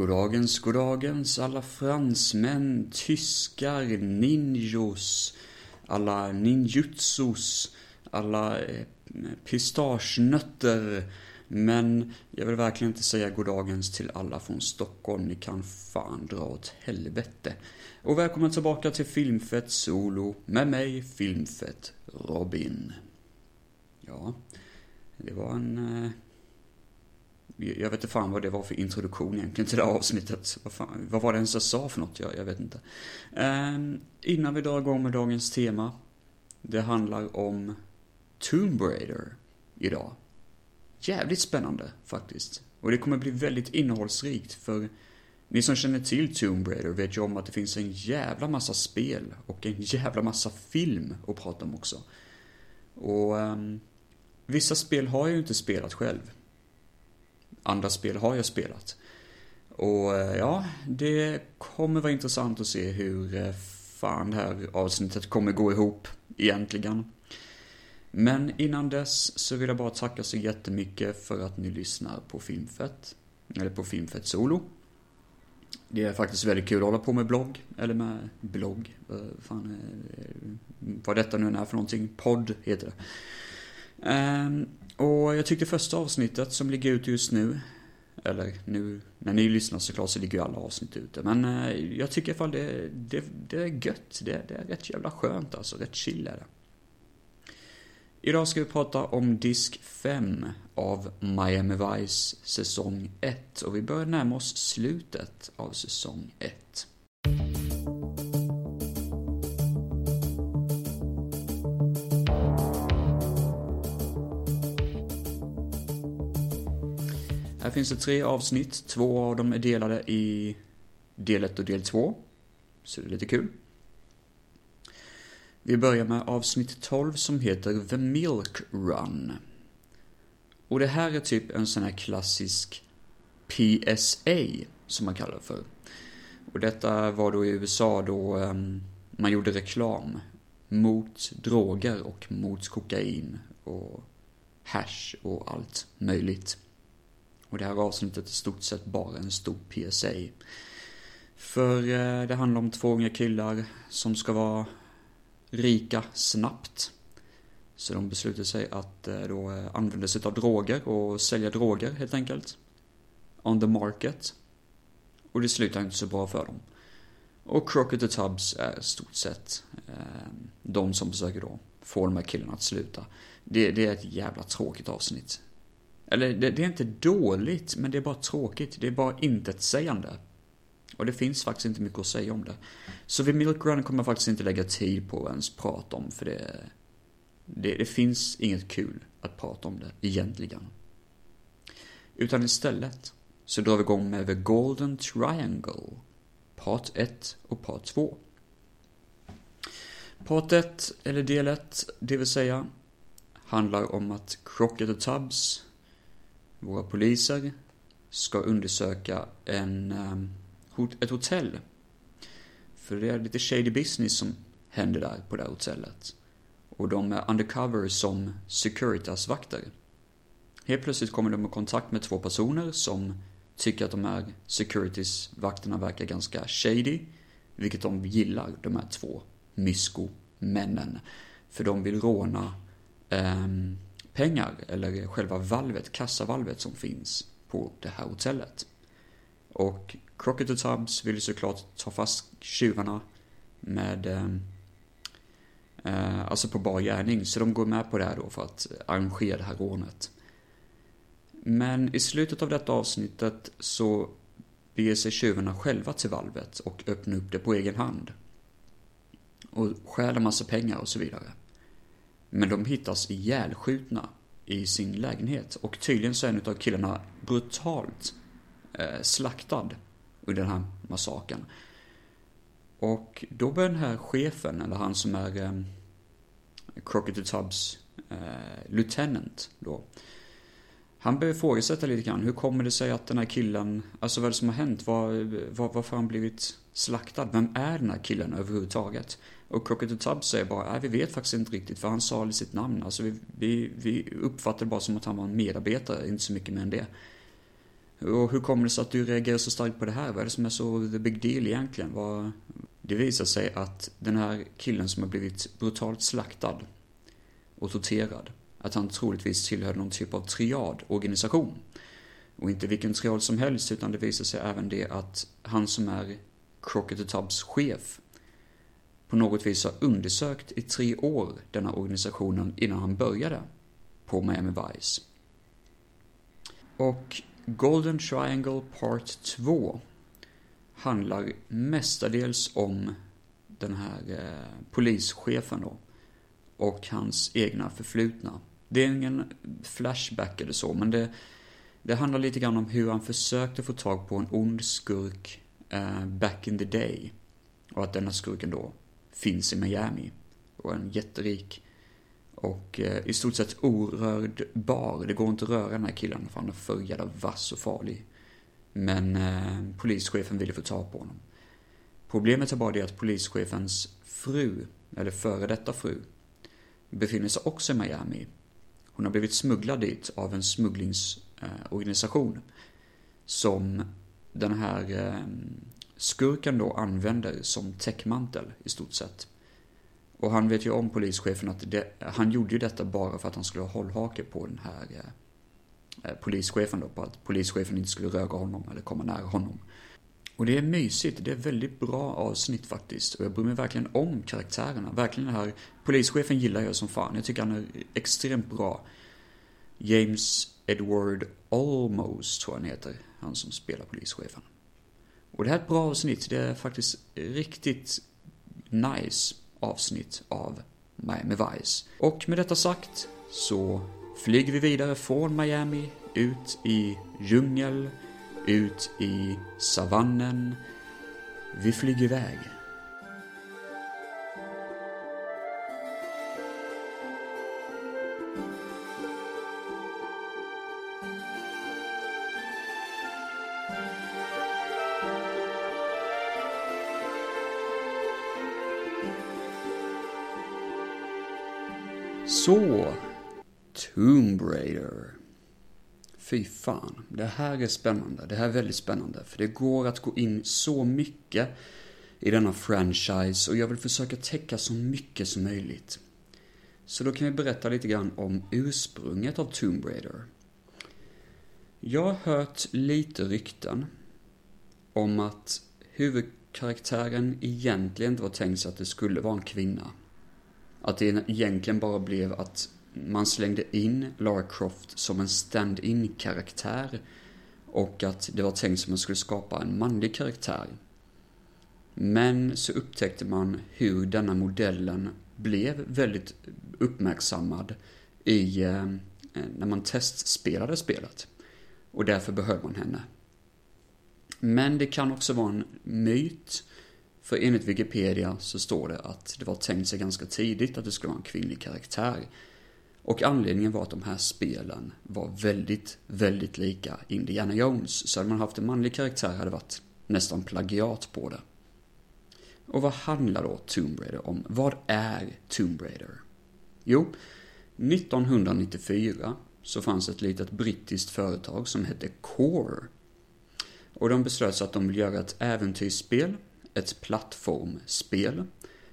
Goddagens, goddagens alla fransmän, tyskar, ninjos, alla ninjutsus, alla eh, pistagenötter. Men jag vill verkligen inte säga goddagens till alla från Stockholm. Ni kan fan dra åt helvete. Och välkommen tillbaka till Filmfett Solo med mig, Filmfett Robin. Ja, det var en... Eh, jag vet inte fan vad det var för introduktion egentligen till det här avsnittet. Vad, fan, vad var det ens jag sa för något? Jag, jag vet inte. Um, innan vi drar igång med dagens tema. Det handlar om Tomb Raider idag. Jävligt spännande faktiskt. Och det kommer bli väldigt innehållsrikt för ni som känner till Tomb Raider vet ju om att det finns en jävla massa spel och en jävla massa film att prata om också. Och um, vissa spel har jag ju inte spelat själv. Andra spel har jag spelat. Och eh, ja, det kommer vara intressant att se hur eh, fan det här avsnittet kommer gå ihop egentligen. Men innan dess så vill jag bara tacka så jättemycket för att ni lyssnar på Filmfett. Eller på Filmfett Solo. Det är faktiskt väldigt kul att hålla på med blogg, eller med blogg, vad fan, eh, vad detta nu är för någonting, podd heter det. Um, och jag tyckte första avsnittet som ligger ute just nu, eller nu, när ni lyssnar såklart så ligger ju alla avsnitt ute. Men eh, jag tycker i alla fall det, det, det är gött, det, det är rätt jävla skönt alltså, rätt chill är det. Idag ska vi prata om disk 5 av Miami Vice säsong 1 och vi börjar närma oss slutet av säsong 1. Här finns det tre avsnitt, två av dem är delade i del 1 och del 2. Så det är lite kul. Vi börjar med avsnitt 12 som heter The Milk Run. Och det här är typ en sån här klassisk PSA, som man kallar det för. Och detta var då i USA då um, man gjorde reklam mot droger och mot kokain och hash och allt möjligt. Och det här avsnittet är i stort sett bara en stor PSA. För eh, det handlar om två unga killar som ska vara rika snabbt. Så de beslutar sig att eh, då eh, använda sig av droger och sälja droger helt enkelt. On the market. Och det slutar inte så bra för dem. Och Crockett och Tubbs är stort sett ehm, de som försöker då få de här killarna att sluta. Det, det är ett jävla tråkigt avsnitt. Eller det, det, är inte dåligt, men det är bara tråkigt. Det är bara intetsägande. Och det finns faktiskt inte mycket att säga om det. Så vid Milk Run kommer jag faktiskt inte lägga tid på att ens prata om, för det, det, det finns inget kul att prata om det, egentligen. Utan istället så drar vi igång med The Golden Triangle, part 1 och part 2. Part 1, eller del 1, det vill säga, handlar om att Crockett och Tubbs, våra poliser, ska undersöka en ehm, ett hotell. För det är lite shady business som händer där på det här hotellet. Och de är undercover som Securitas-vakter. Helt plötsligt kommer de i kontakt med två personer som tycker att de här Securitas-vakterna verkar ganska shady. Vilket de gillar, de här två mysko-männen. För de vill råna eh, pengar, eller själva valvet, kassavalvet som finns på det här hotellet. Och Crockett och Tubbs vill ju såklart ta fast tjuvarna med eh, eh, alltså på bar gärning, så de går med på det här då för att arrangera det här rånet. Men i slutet av detta avsnittet så beger sig tjuvarna själva till valvet och öppnar upp det på egen hand. Och stjäl en massa pengar och så vidare. Men de hittas ihjälskjutna i sin lägenhet och tydligen så är en av killarna brutalt eh, slaktad under den här massakern. Och då börjar den här chefen, eller han som är eh, Crockett Tubbs eh, lieutenant då. Han börjar ifrågasätta lite grann, hur kommer det sig att den här killen, alltså vad är det som har hänt? Var, var, varför har han blivit slaktad? Vem är den här killen överhuvudtaget? Och Crockett och Tubbs säger bara, nej vi vet faktiskt inte riktigt, för han sa aldrig sitt namn. Alltså vi, vi, vi uppfattade det bara som att han var en medarbetare, inte så mycket mer än det. Och hur kommer det sig att du reagerar så starkt på det här? Vad är det som är så the big deal egentligen? Vad... Det visar sig att den här killen som har blivit brutalt slaktad och torterad, att han troligtvis tillhör någon typ av triadorganisation. Och inte vilken triad som helst, utan det visar sig även det att han som är Crockett och Tubbs chef på något vis har undersökt i tre år denna organisationen innan han började på Miami Vice. Och Golden Triangle Part 2 handlar mestadels om den här eh, polischefen då och hans egna förflutna. Det är ingen flashback eller så, men det, det handlar lite grann om hur han försökte få tag på en ond skurk eh, back in the day. Och att denna skurken då finns i Miami. Och en jätterik och eh, i stort sett orörd bar. Det går inte att röra den här killen för han är för jävla vass och farlig. Men eh, polischefen ville få tag på honom. Problemet är bara det att polischefens fru, eller före detta fru, befinner sig också i Miami. Hon har blivit smugglad dit av en smugglingsorganisation eh, som den här eh, skurken då använder som täckmantel i stort sett. Och han vet ju om polischefen att det, han gjorde ju detta bara för att han skulle ha hållhake på den här eh, eh, polischefen då, på att polischefen inte skulle röra honom eller komma nära honom. Och det är mysigt, det är väldigt bra avsnitt faktiskt. Och jag bryr mig verkligen om karaktärerna. Verkligen det här polischefen gillar jag som fan. Jag tycker han är extremt bra. James Edward Almost tror jag han heter. Han som spelar polischefen. Och det här är ett bra avsnitt. Det är faktiskt riktigt nice avsnitt av Miami Vice. Och med detta sagt så flyger vi vidare från Miami ut i djungel, ut i savannen. Vi flyger iväg. Så, Tomb Raider. Fy fan, det här är spännande. Det här är väldigt spännande. För det går att gå in så mycket i denna franchise och jag vill försöka täcka så mycket som möjligt. Så då kan vi berätta lite grann om ursprunget av Tomb Raider. Jag har hört lite rykten om att huvudkaraktären egentligen inte var tänkt sig att det skulle vara en kvinna. Att det egentligen bara blev att man slängde in Lara Croft som en stand-in karaktär och att det var tänkt som att man skulle skapa en manlig karaktär. Men så upptäckte man hur denna modellen blev väldigt uppmärksammad i, eh, när man testspelade spelet. Och därför behöll man henne. Men det kan också vara en myt för enligt Wikipedia så står det att det var tänkt sig ganska tidigt att det skulle vara en kvinnlig karaktär. Och anledningen var att de här spelen var väldigt, väldigt lika Indiana Jones. Så hade man haft en manlig karaktär hade det varit nästan plagiat på det. Och vad handlar då Tomb Raider om? Vad är Tomb Raider? Jo, 1994 så fanns ett litet brittiskt företag som hette Core. Och de beslöt sig att de ville göra ett äventyrsspel ett plattformspel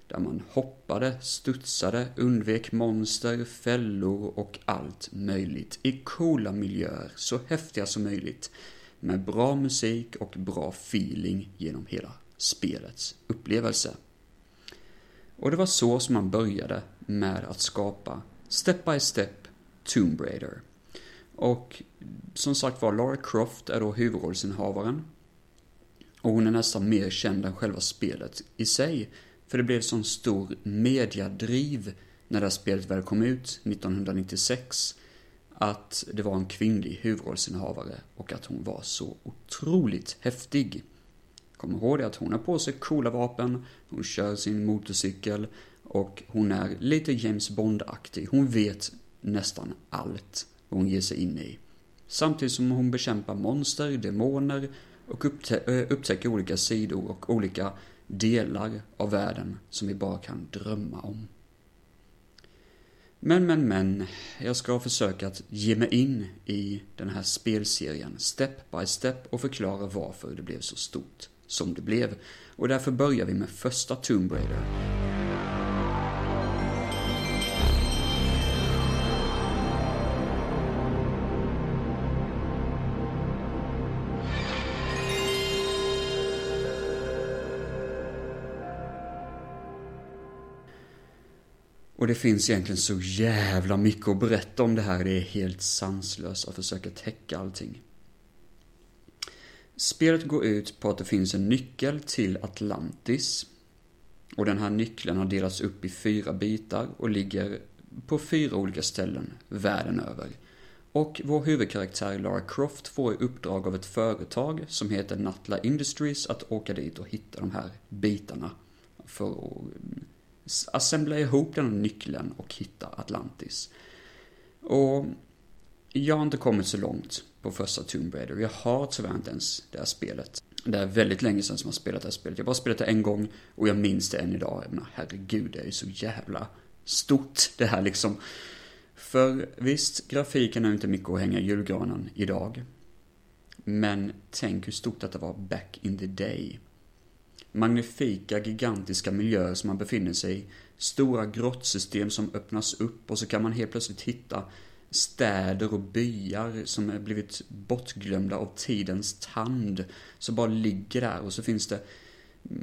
där man hoppade, studsade, undvek monster, fällor och allt möjligt i coola miljöer, så häftiga som möjligt, med bra musik och bra feeling genom hela spelets upplevelse. Och det var så som man började med att skapa Step by Step Tomb Raider. Och som sagt var, Lara Croft är då huvudrollsinnehavaren och hon är nästan mer känd än själva spelet i sig. För det blev sån stor mediadriv när det här spelet väl kom ut 1996. Att det var en kvinnlig huvudrollsinnehavare och att hon var så otroligt häftig. Kom ihåg det att hon har på sig coola vapen, hon kör sin motorcykel och hon är lite James Bond-aktig. Hon vet nästan allt vad hon ger sig in i. Samtidigt som hon bekämpar monster, demoner och eh, upptäcker olika sidor och olika delar av världen som vi bara kan drömma om. Men, men, men. Jag ska försöka att ge mig in i den här spelserien step by step och förklara varför det blev så stort som det blev. Och därför börjar vi med första Tomb Raider. Och det finns egentligen så jävla mycket att berätta om det här. Det är helt sanslöst att försöka täcka allting. Spelet går ut på att det finns en nyckel till Atlantis. Och den här nyckeln har delats upp i fyra bitar och ligger på fyra olika ställen världen över. Och vår huvudkaraktär Lara Croft får i uppdrag av ett företag som heter Natla Industries att åka dit och hitta de här bitarna. För att assembla ihop den här nyckeln och hitta Atlantis. Och jag har inte kommit så långt på första Tomb Raider. Jag har tyvärr inte ens det här spelet. Det är väldigt länge sedan som jag har spelat det här spelet. Jag har bara spelat det en gång och jag minns det än idag. Jag menar, herregud, det är ju så jävla stort det här liksom. För visst, grafiken är inte mycket att hänga i julgranen idag. Men tänk hur stort detta var back in the day. Magnifika, gigantiska miljöer som man befinner sig i. Stora grottsystem som öppnas upp och så kan man helt plötsligt hitta städer och byar som är blivit bortglömda av tidens tand. Som bara ligger där och så finns det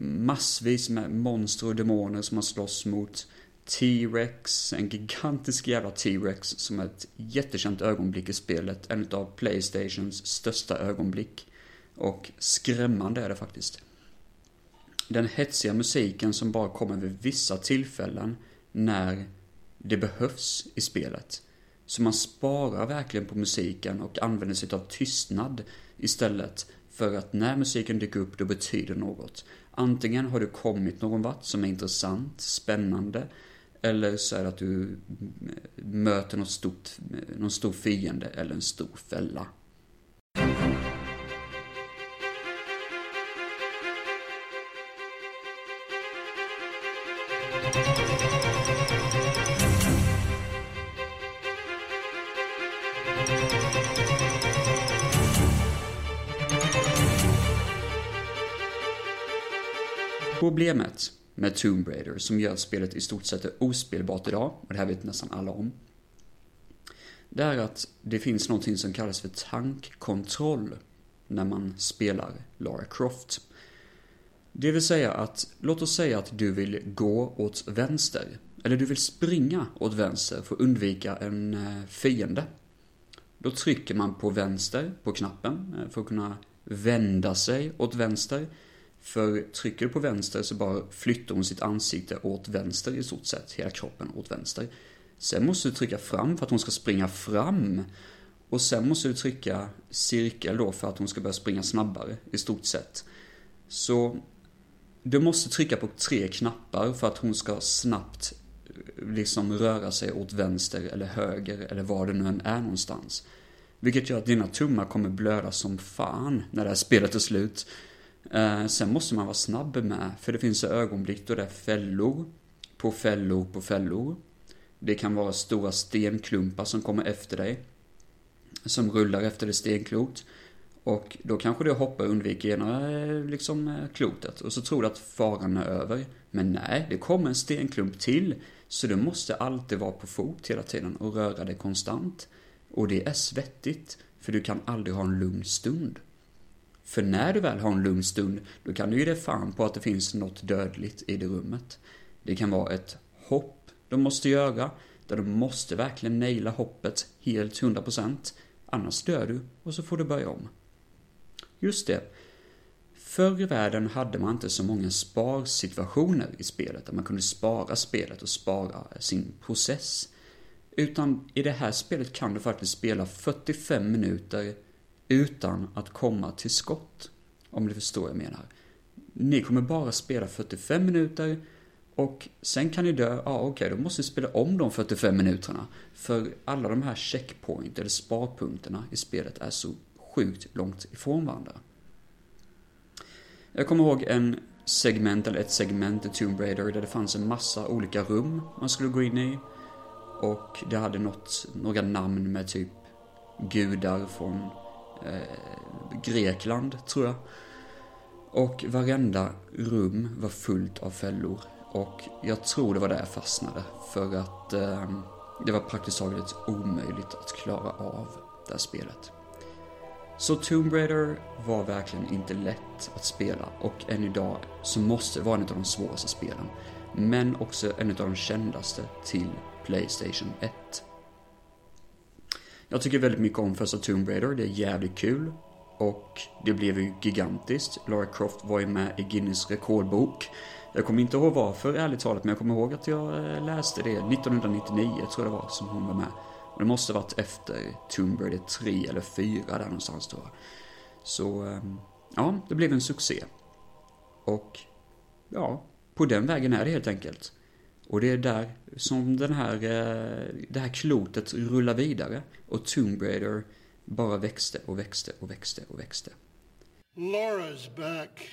massvis med monster och demoner som man slåss mot. T-Rex, en gigantisk jävla T-Rex som är ett jättekänt ögonblick i spelet. En av Playstations största ögonblick. Och skrämmande är det faktiskt. Den hetsiga musiken som bara kommer vid vissa tillfällen när det behövs i spelet. Så man sparar verkligen på musiken och använder sig av tystnad istället för att när musiken dyker upp då betyder något. Antingen har du kommit någon vart som är intressant, spännande eller så är det att du möter något stort, någon stor fiende eller en stor fälla. Problemet med Tomb Raider som gör spelet i stort sett ospelbart idag, och det här vet nästan alla om. Det är att det finns någonting som kallas för tankkontroll när man spelar Lara Croft. Det vill säga att, låt oss säga att du vill gå åt vänster. Eller du vill springa åt vänster för att undvika en eh, fiende. Då trycker man på vänster på knappen eh, för att kunna vända sig åt vänster. För trycker du på vänster så bara flyttar hon sitt ansikte åt vänster i stort sett, hela kroppen åt vänster. Sen måste du trycka fram för att hon ska springa fram. Och sen måste du trycka cirkel då för att hon ska börja springa snabbare i stort sett. Så du måste trycka på tre knappar för att hon ska snabbt eh, liksom röra sig åt vänster eller höger eller var det nu än är någonstans. Vilket gör att dina tummar kommer blöda som fan när det här spelet är slut. Eh, sen måste man vara snabb med, för det finns ögonblick då det är fällor på fällor på fällor. Det kan vara stora stenklumpar som kommer efter dig. Som rullar efter det stenklot. Och då kanske du hoppar och undviker ena eh, liksom, eh, klotet. Och så tror du att faran är över. Men nej, det kommer en stenklump till. Så du måste alltid vara på fot hela tiden och röra dig konstant. Och det är svettigt, för du kan aldrig ha en lugn stund. För när du väl har en lugn stund, då kan du ge dig fan på att det finns något dödligt i det rummet. Det kan vara ett hopp de måste göra, där du måste verkligen naila hoppet helt 100%. Annars dör du och så får du börja om. Just det. Förr i världen hade man inte så många sparsituationer i spelet, där man kunde spara spelet och spara sin process. Utan i det här spelet kan du faktiskt spela 45 minuter utan att komma till skott. Om du förstår vad jag menar. Ni kommer bara spela 45 minuter och sen kan ni dö, ja okej, okay, då måste ni spela om de 45 minuterna. För alla de här checkpoint eller sparpunkterna i spelet är så sjukt långt ifrån varandra. Jag kommer ihåg en segment, eller ett segment i Tomb Raider där det fanns en massa olika rum man skulle gå in i. och det hade något, några namn med typ gudar från eh, Grekland, tror jag. Och varenda rum var fullt av fällor. Och jag tror det var där jag fastnade. För att eh, det var praktiskt taget omöjligt att klara av det här spelet. Så Tomb Raider var verkligen inte lätt att spela och än idag så måste det vara en av de svåraste spelen. Men också en av de kändaste till Playstation 1. Jag tycker väldigt mycket om första Tomb Raider, det är jävligt kul. Och det blev ju gigantiskt. Lara Croft var ju med i Guinness rekordbok. Jag kommer inte ihåg varför, ärligt talat, men jag kommer ihåg att jag eh, läste det 1999, tror jag det var, som hon var med. Och det måste varit efter Tomb Raider 3 eller 4 där någonstans tror jag. Så, ehm, ja, det blev en succé. Och, ja, på den vägen är det helt enkelt. Och det är där som den här, eh, det här klotet rullar vidare. Och Tomb Raider bara växte och växte och växte och växte. Laura's back.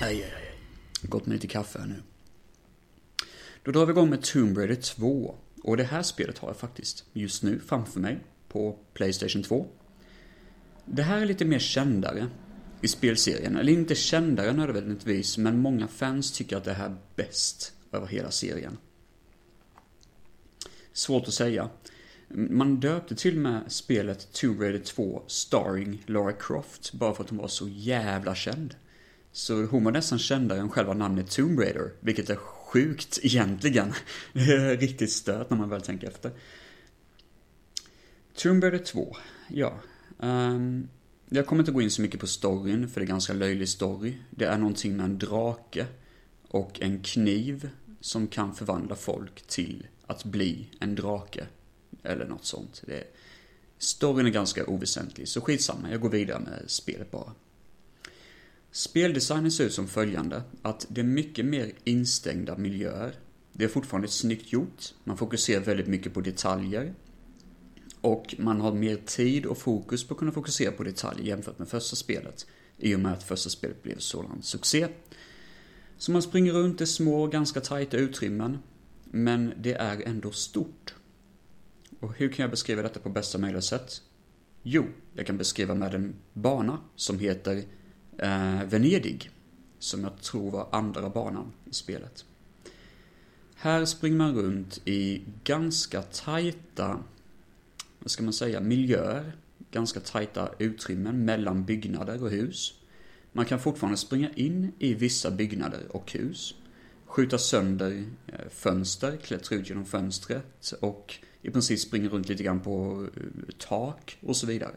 Aj, aj, aj. Gått med lite kaffe här nu. Då drar vi igång med Tomb Raider 2. Och det här spelet har jag faktiskt just nu framför mig på Playstation 2. Det här är lite mer kändare i spelserien. Eller inte kändare nödvändigtvis, men många fans tycker att det här är bäst över hela serien. Svårt att säga. Man döpte till och med spelet Tomb Raider 2 starring Lara Croft bara för att hon var så jävla känd. Så hon var nästan kändare än själva namnet Tomb Raider, vilket är sjukt egentligen. Riktigt stört när man väl tänker efter. Tomb Raider 2, ja. Um, jag kommer inte gå in så mycket på storyn, för det är ganska löjlig story. Det är någonting med en drake och en kniv som kan förvandla folk till att bli en drake. Eller något sånt. Det är, storyn är ganska oväsentlig, så skitsamma, jag går vidare med spelet bara. Speldesignen ser ut som följande, att det är mycket mer instängda miljöer. Det är fortfarande snyggt gjort, man fokuserar väldigt mycket på detaljer. Och man har mer tid och fokus på att kunna fokusera på detaljer jämfört med första spelet. I och med att första spelet blev sådan succé. Så man springer runt i små, ganska tajta utrymmen. Men det är ändå stort. Och hur kan jag beskriva detta på bästa möjliga sätt? Jo, jag kan beskriva med en bana som heter eh, Venedig. Som jag tror var andra banan i spelet. Här springer man runt i ganska tajta, vad ska man säga, miljöer. Ganska tajta utrymmen mellan byggnader och hus. Man kan fortfarande springa in i vissa byggnader och hus. Skjuta sönder eh, fönster, klättra ut genom fönstret och i princip springa runt lite grann på eh, tak och så vidare.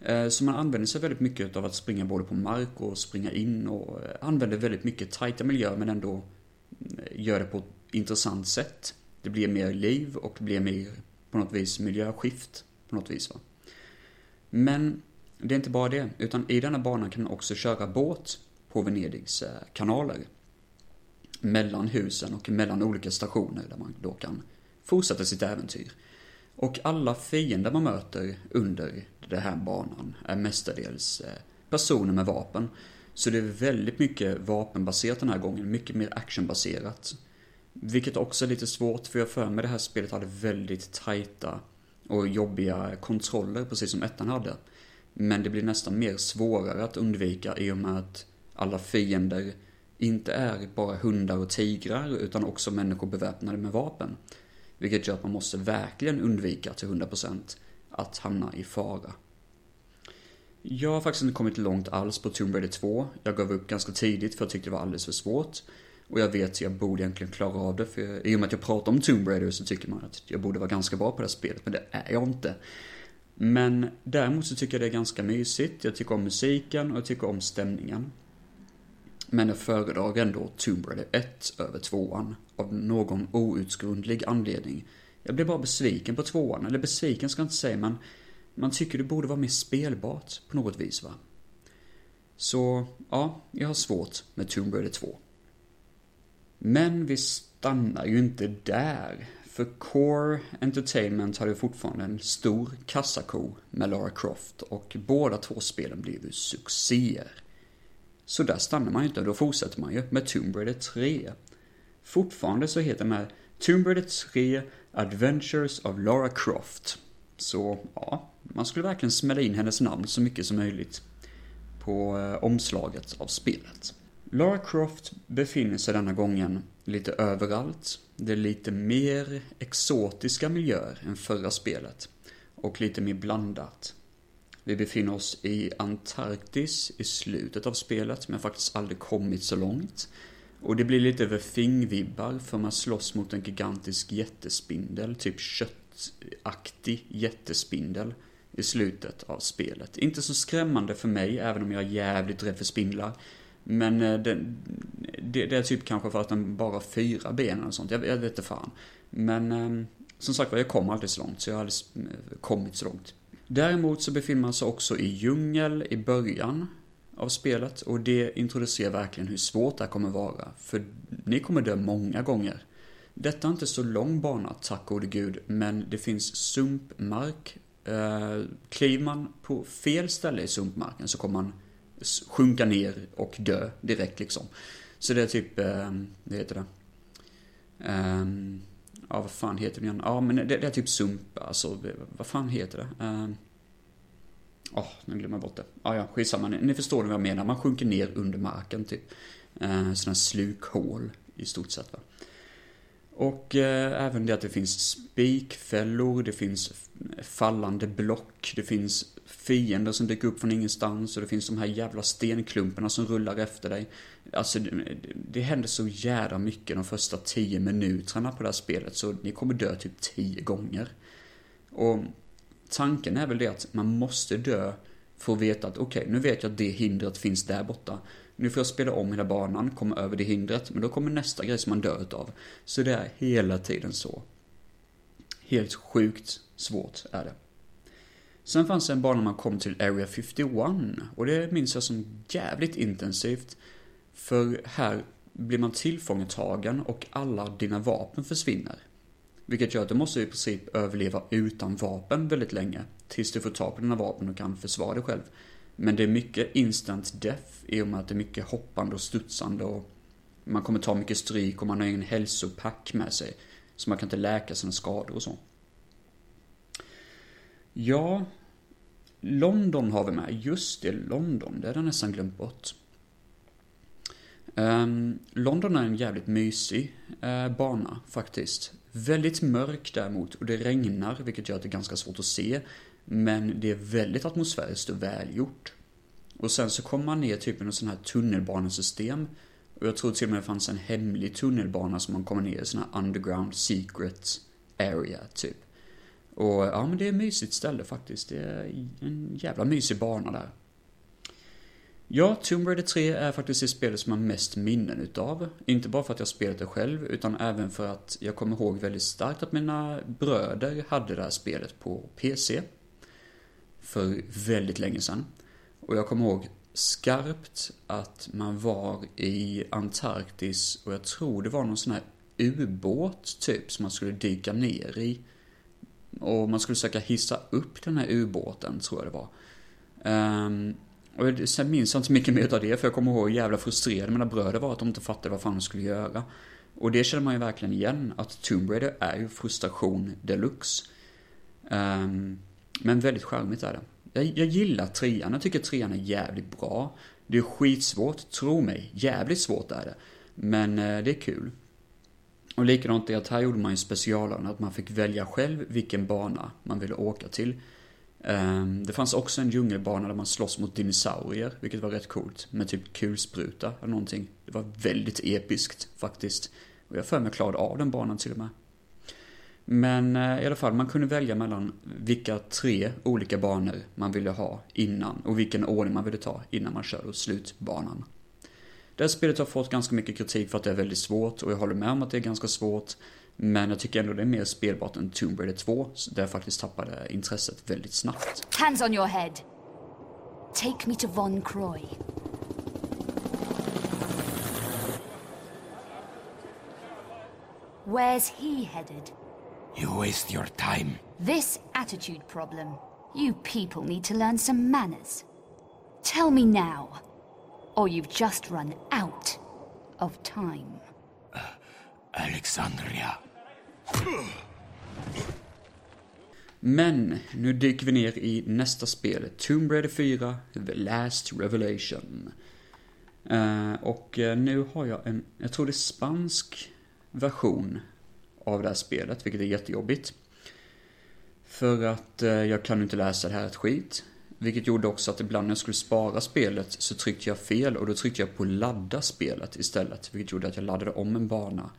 Eh, så man använder sig väldigt mycket av att springa både på mark och springa in och eh, använder väldigt mycket tajta miljöer men ändå mm, gör det på ett intressant sätt. Det blir mer liv och det blir mer på något vis miljöskift på något vis va. Men det är inte bara det, utan i denna banan kan man också köra båt på Venedigs eh, kanaler. Mellan husen och mellan olika stationer där man då kan fortsätta sitt äventyr. Och alla fiender man möter under den här banan är mestadels eh, personer med vapen. Så det är väldigt mycket vapenbaserat den här gången, mycket mer actionbaserat. Vilket också är lite svårt, för jag för mig det här spelet hade väldigt tajta och jobbiga kontroller, precis som ettan hade. Men det blir nästan mer svårare att undvika i och med att alla fiender inte är bara hundar och tigrar, utan också människor beväpnade med vapen. Vilket gör att man måste verkligen undvika till 100% att hamna i fara. Jag har faktiskt inte kommit långt alls på Tomb Raider 2. Jag gav upp ganska tidigt för jag tyckte det var alldeles för svårt. Och jag vet att jag borde egentligen klara av det, för i och med att jag pratar om Tomb Raider så tycker man att jag borde vara ganska bra på det här spelet, men det är jag inte. Men däremot så tycker jag det är ganska mysigt, jag tycker om musiken och jag tycker om stämningen. Men jag föredrar ändå Tomb Raider 1 över 2an, av någon outgrundlig anledning. Jag blev bara besviken på 2an, eller besviken ska jag inte säga, men man tycker det borde vara mer spelbart på något vis va. Så, ja, jag har svårt med Tomb Raider 2. Men vi stannar ju inte där. För Core Entertainment hade fortfarande en stor kassako med Lara Croft och båda två spelen blev ju succéer. Så där stannar man ju inte, då fortsätter man ju med Tomb Raider 3. Fortfarande så heter den här Tomb Raider 3 Adventures of Lara Croft. Så, ja, man skulle verkligen smälla in hennes namn så mycket som möjligt på eh, omslaget av spelet. Lara Croft befinner sig denna gången lite överallt. Det är lite mer exotiska miljöer än förra spelet. Och lite mer blandat. Vi befinner oss i Antarktis i slutet av spelet, men faktiskt aldrig kommit så långt. Och det blir lite över vibbar för man slåss mot en gigantisk jättespindel, typ köttaktig jättespindel i slutet av spelet. Inte så skrämmande för mig, även om jag är jävligt rädd för spindlar. Men eh, det, det, det, är typ kanske för att den bara har fyra ben och sånt. Jag, jag vet inte fan. Men ehm, som sagt var, jag kom aldrig så långt, så jag har aldrig kommit så långt. Däremot så befinner man sig också i djungel i början av spelet och det introducerar verkligen hur svårt det här kommer vara. För ni kommer dö många gånger. Detta är inte så lång bana, tack gode gud, men det finns sumpmark. Eh, kliver man på fel ställe i sumpmarken så kommer man sjunka ner och dö direkt liksom. Så det är typ, eh, vad heter det? Um, ja, vad fan heter det igen? Ja, men det, det, är typ sump, alltså, vad fan heter det? Ja, Åh, oh, nu glömmer jag bort det. Ja, ja, skitsamma. Ni, ni förstår vad jag menar. Man sjunker ner under marken typ. Ehm, uh, sådana slukhål i stort sett va. Och eh, även det att det finns spikfällor, det finns fallande block, det finns fiender som dyker upp från ingenstans och det finns de här jävla stenklumparna som rullar efter dig. Alltså det, det händer så jävla mycket de första tio minuterna på det här spelet så ni kommer dö typ tio gånger. Och tanken är väl det att man måste dö för att veta att okej, okay, nu vet jag att det hindret finns där borta. Nu får jag spela om hela banan, komma över det hindret, men då kommer nästa grej som man dör utav. Så det är hela tiden så. Helt sjukt svårt är det. Sen fanns det en bana man kom till Area 51 och det minns jag som jävligt intensivt. För här blir man tillfångatagen och alla dina vapen försvinner. Vilket gör att du måste i princip överleva utan vapen väldigt länge. Tills du får tag på dina vapen och kan försvara dig själv. Men det är mycket instant death i och med att det är mycket hoppande och studsande och man kommer ta mycket stryk och man har ingen hälsopack med sig. Så man kan inte läka sina skador och så. Ja, London har vi med. Just det, London. Det hade jag nästan glömt bort. Um, London är en jävligt mysig uh, bana faktiskt. Väldigt mörk däremot och det regnar vilket gör att det är ganska svårt att se. Men det är väldigt atmosfäriskt och välgjort. Och sen så kommer man ner typ i något sån här tunnelbanesystem. Och jag tror till och med det fanns en hemlig tunnelbana som man kommer ner i sån här underground secret area typ. Och ja men det är ett mysigt ställe faktiskt. Det är en jävla mysig bana där. Ja, Tomb Raider 3 är faktiskt det spelet som jag har mest minnen utav. Inte bara för att jag spelat det själv, utan även för att jag kommer ihåg väldigt starkt att mina bröder hade det här spelet på PC. För väldigt länge sedan. Och jag kommer ihåg skarpt att man var i Antarktis och jag tror det var någon sån här ubåt typ som man skulle dyka ner i. Och man skulle försöka hissa upp den här ubåten, tror jag det var. Um, och sen minns jag inte så mycket mer av det, för jag kommer ihåg hur jävla frustrerade mina bröder var att de inte fattade vad fan de skulle göra. Och det känner man ju verkligen igen, att Tomb Raider är ju frustration deluxe. Um, men väldigt charmigt är det. Jag, jag gillar trean, jag tycker trean är jävligt bra. Det är skitsvårt, tro mig. Jävligt svårt är det. Men uh, det är kul. Och likadant är att här gjorde man ju specialen, att man fick välja själv vilken bana man ville åka till. Ehm, det fanns också en djungelbana där man slåss mot dinosaurier, vilket var rätt coolt. Med typ kulspruta eller någonting. Det var väldigt episkt faktiskt. Och jag för mig klarade av den banan till och med. Men eh, i alla fall, man kunde välja mellan vilka tre olika banor man ville ha innan och vilken ordning man ville ta innan man körde slutbanan. Det här spelet har fått ganska mycket kritik för att det är väldigt svårt och jag håller med om att det är ganska svårt. Men jag tycker ändå det är mer spelbart än Tomb Raider 2, där jag faktiskt tappade intresset väldigt snabbt. Hands on your head! Take me to Von Croy. Where's he headed? You waste your time. This attitude problem. You people need to learn some manners. Tell me now, or you've just run out of time. Alexandria. Men nu dyker vi ner i nästa spel, Tomb Raider 4, The Last Revelation. Eh, och eh, nu har jag en, jag tror det är spansk version av det här spelet, vilket är jättejobbigt. För att eh, jag kan inte läsa det här ett skit. Vilket gjorde också att ibland när jag skulle spara spelet så tryckte jag fel och då tryckte jag på ladda spelet istället. Vilket gjorde att jag laddade om en bana.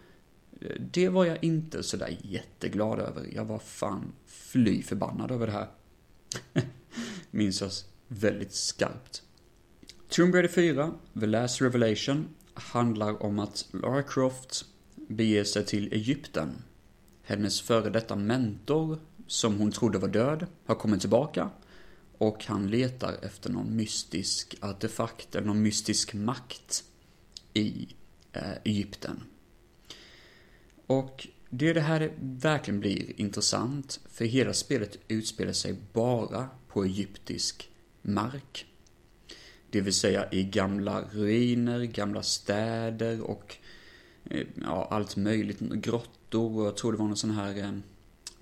Eh, det var jag inte sådär jätteglad över. Jag var fan fly förbannad över det här. Minns jag väldigt skarpt. Tomb Raider 4, The Last Revelation, handlar om att Lara Croft beger sig till Egypten. Hennes före detta mentor, som hon trodde var död, har kommit tillbaka. Och han letar efter någon mystisk artefakt eller någon mystisk makt i eh, Egypten. Och det är det här verkligen blir intressant, för hela spelet utspelar sig bara på egyptisk mark. Det vill säga i gamla ruiner, gamla städer och eh, ja, allt möjligt. Grottor och jag tror det var någon sån här eh,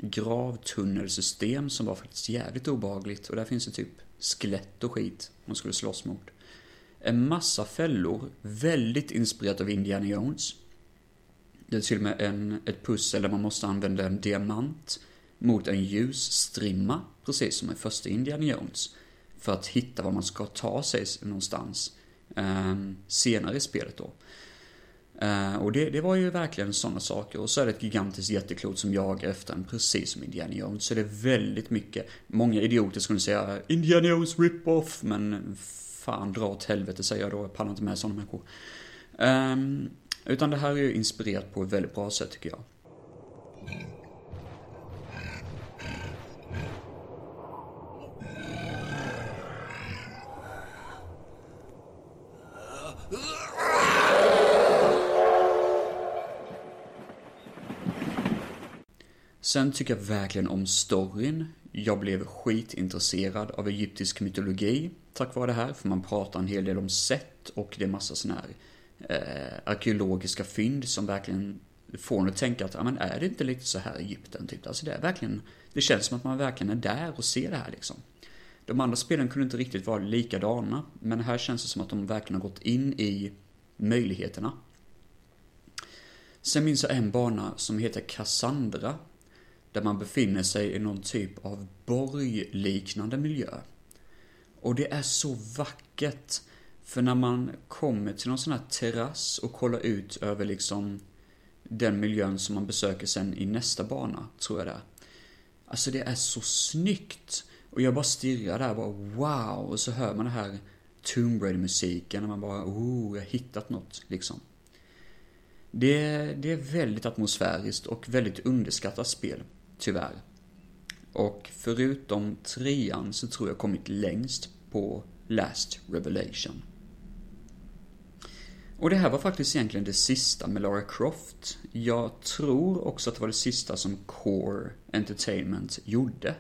gravtunnelsystem som var faktiskt jävligt obehagligt. Och där finns det typ skelett och skit man skulle slåss mot. En massa fällor, väldigt inspirerat av Indiana Jones. Det är till och med en, ett pussel där man måste använda en diamant mot en ljusstrimma, precis som i första Indiana Jones. För att hitta var man ska ta sig någonstans eh, senare i spelet då. Eh, och det, det, var ju verkligen sådana saker. Och så är det ett gigantiskt jätteklot som jagar efter en, precis som Indiana Jones. Så det är väldigt mycket, många idioter skulle säga Indiana Jones rip-off, men fan dra åt helvete säger jag då, jag pallar inte med sådana människor. Um, utan det här är ju inspirerat på ett väldigt bra sätt tycker jag. Sen tycker jag verkligen om storyn. Jag blev skitintresserad av egyptisk mytologi tack vare det här, för man pratar en hel del om sätt och det är massa sådana här eh, arkeologiska fynd som verkligen får en att tänka att, ja men är det inte lite så här i Egypten typ? Alltså det är verkligen, det känns som att man verkligen är där och ser det här liksom. De andra spelen kunde inte riktigt vara likadana, men här känns det som att de verkligen har gått in i möjligheterna. Sen minns jag en bana som heter Cassandra, där man befinner sig i någon typ av borgliknande miljö. Och det är så vackert. För när man kommer till någon sån här terrass och kollar ut över liksom den miljön som man besöker sen i nästa bana, tror jag det är. Alltså det är så snyggt. Och jag bara stirrar där och bara wow. Och så hör man det här Tomb Raider-musiken och man bara oh, jag har hittat något liksom. Det, det är väldigt atmosfäriskt och väldigt underskattat spel, tyvärr. Och förutom trean så tror jag kommit längst på Last Revelation. Och det här var faktiskt egentligen det sista med Lara Croft. Jag tror också att det var det sista som Core Entertainment gjorde.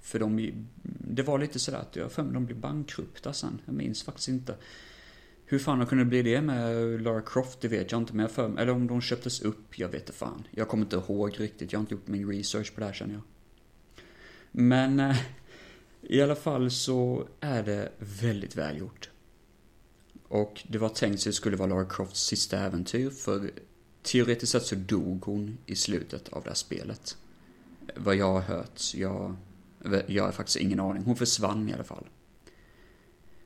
För de, det var lite sådär att jag för mig de blev bankrupta sen. Jag minns faktiskt inte. Hur fan de kunde bli det med Lara Croft, det vet jag inte. Men jag för eller om de köptes upp, jag vet inte fan. Jag kommer inte ihåg riktigt, jag har inte gjort min research på det här känner jag. Men eh, i alla fall så är det väldigt välgjort. Och det var tänkt att det skulle vara Lara Crofts sista äventyr, för teoretiskt sett så dog hon i slutet av det här spelet. Vad jag har hört, jag, jag har faktiskt ingen aning. Hon försvann i alla fall.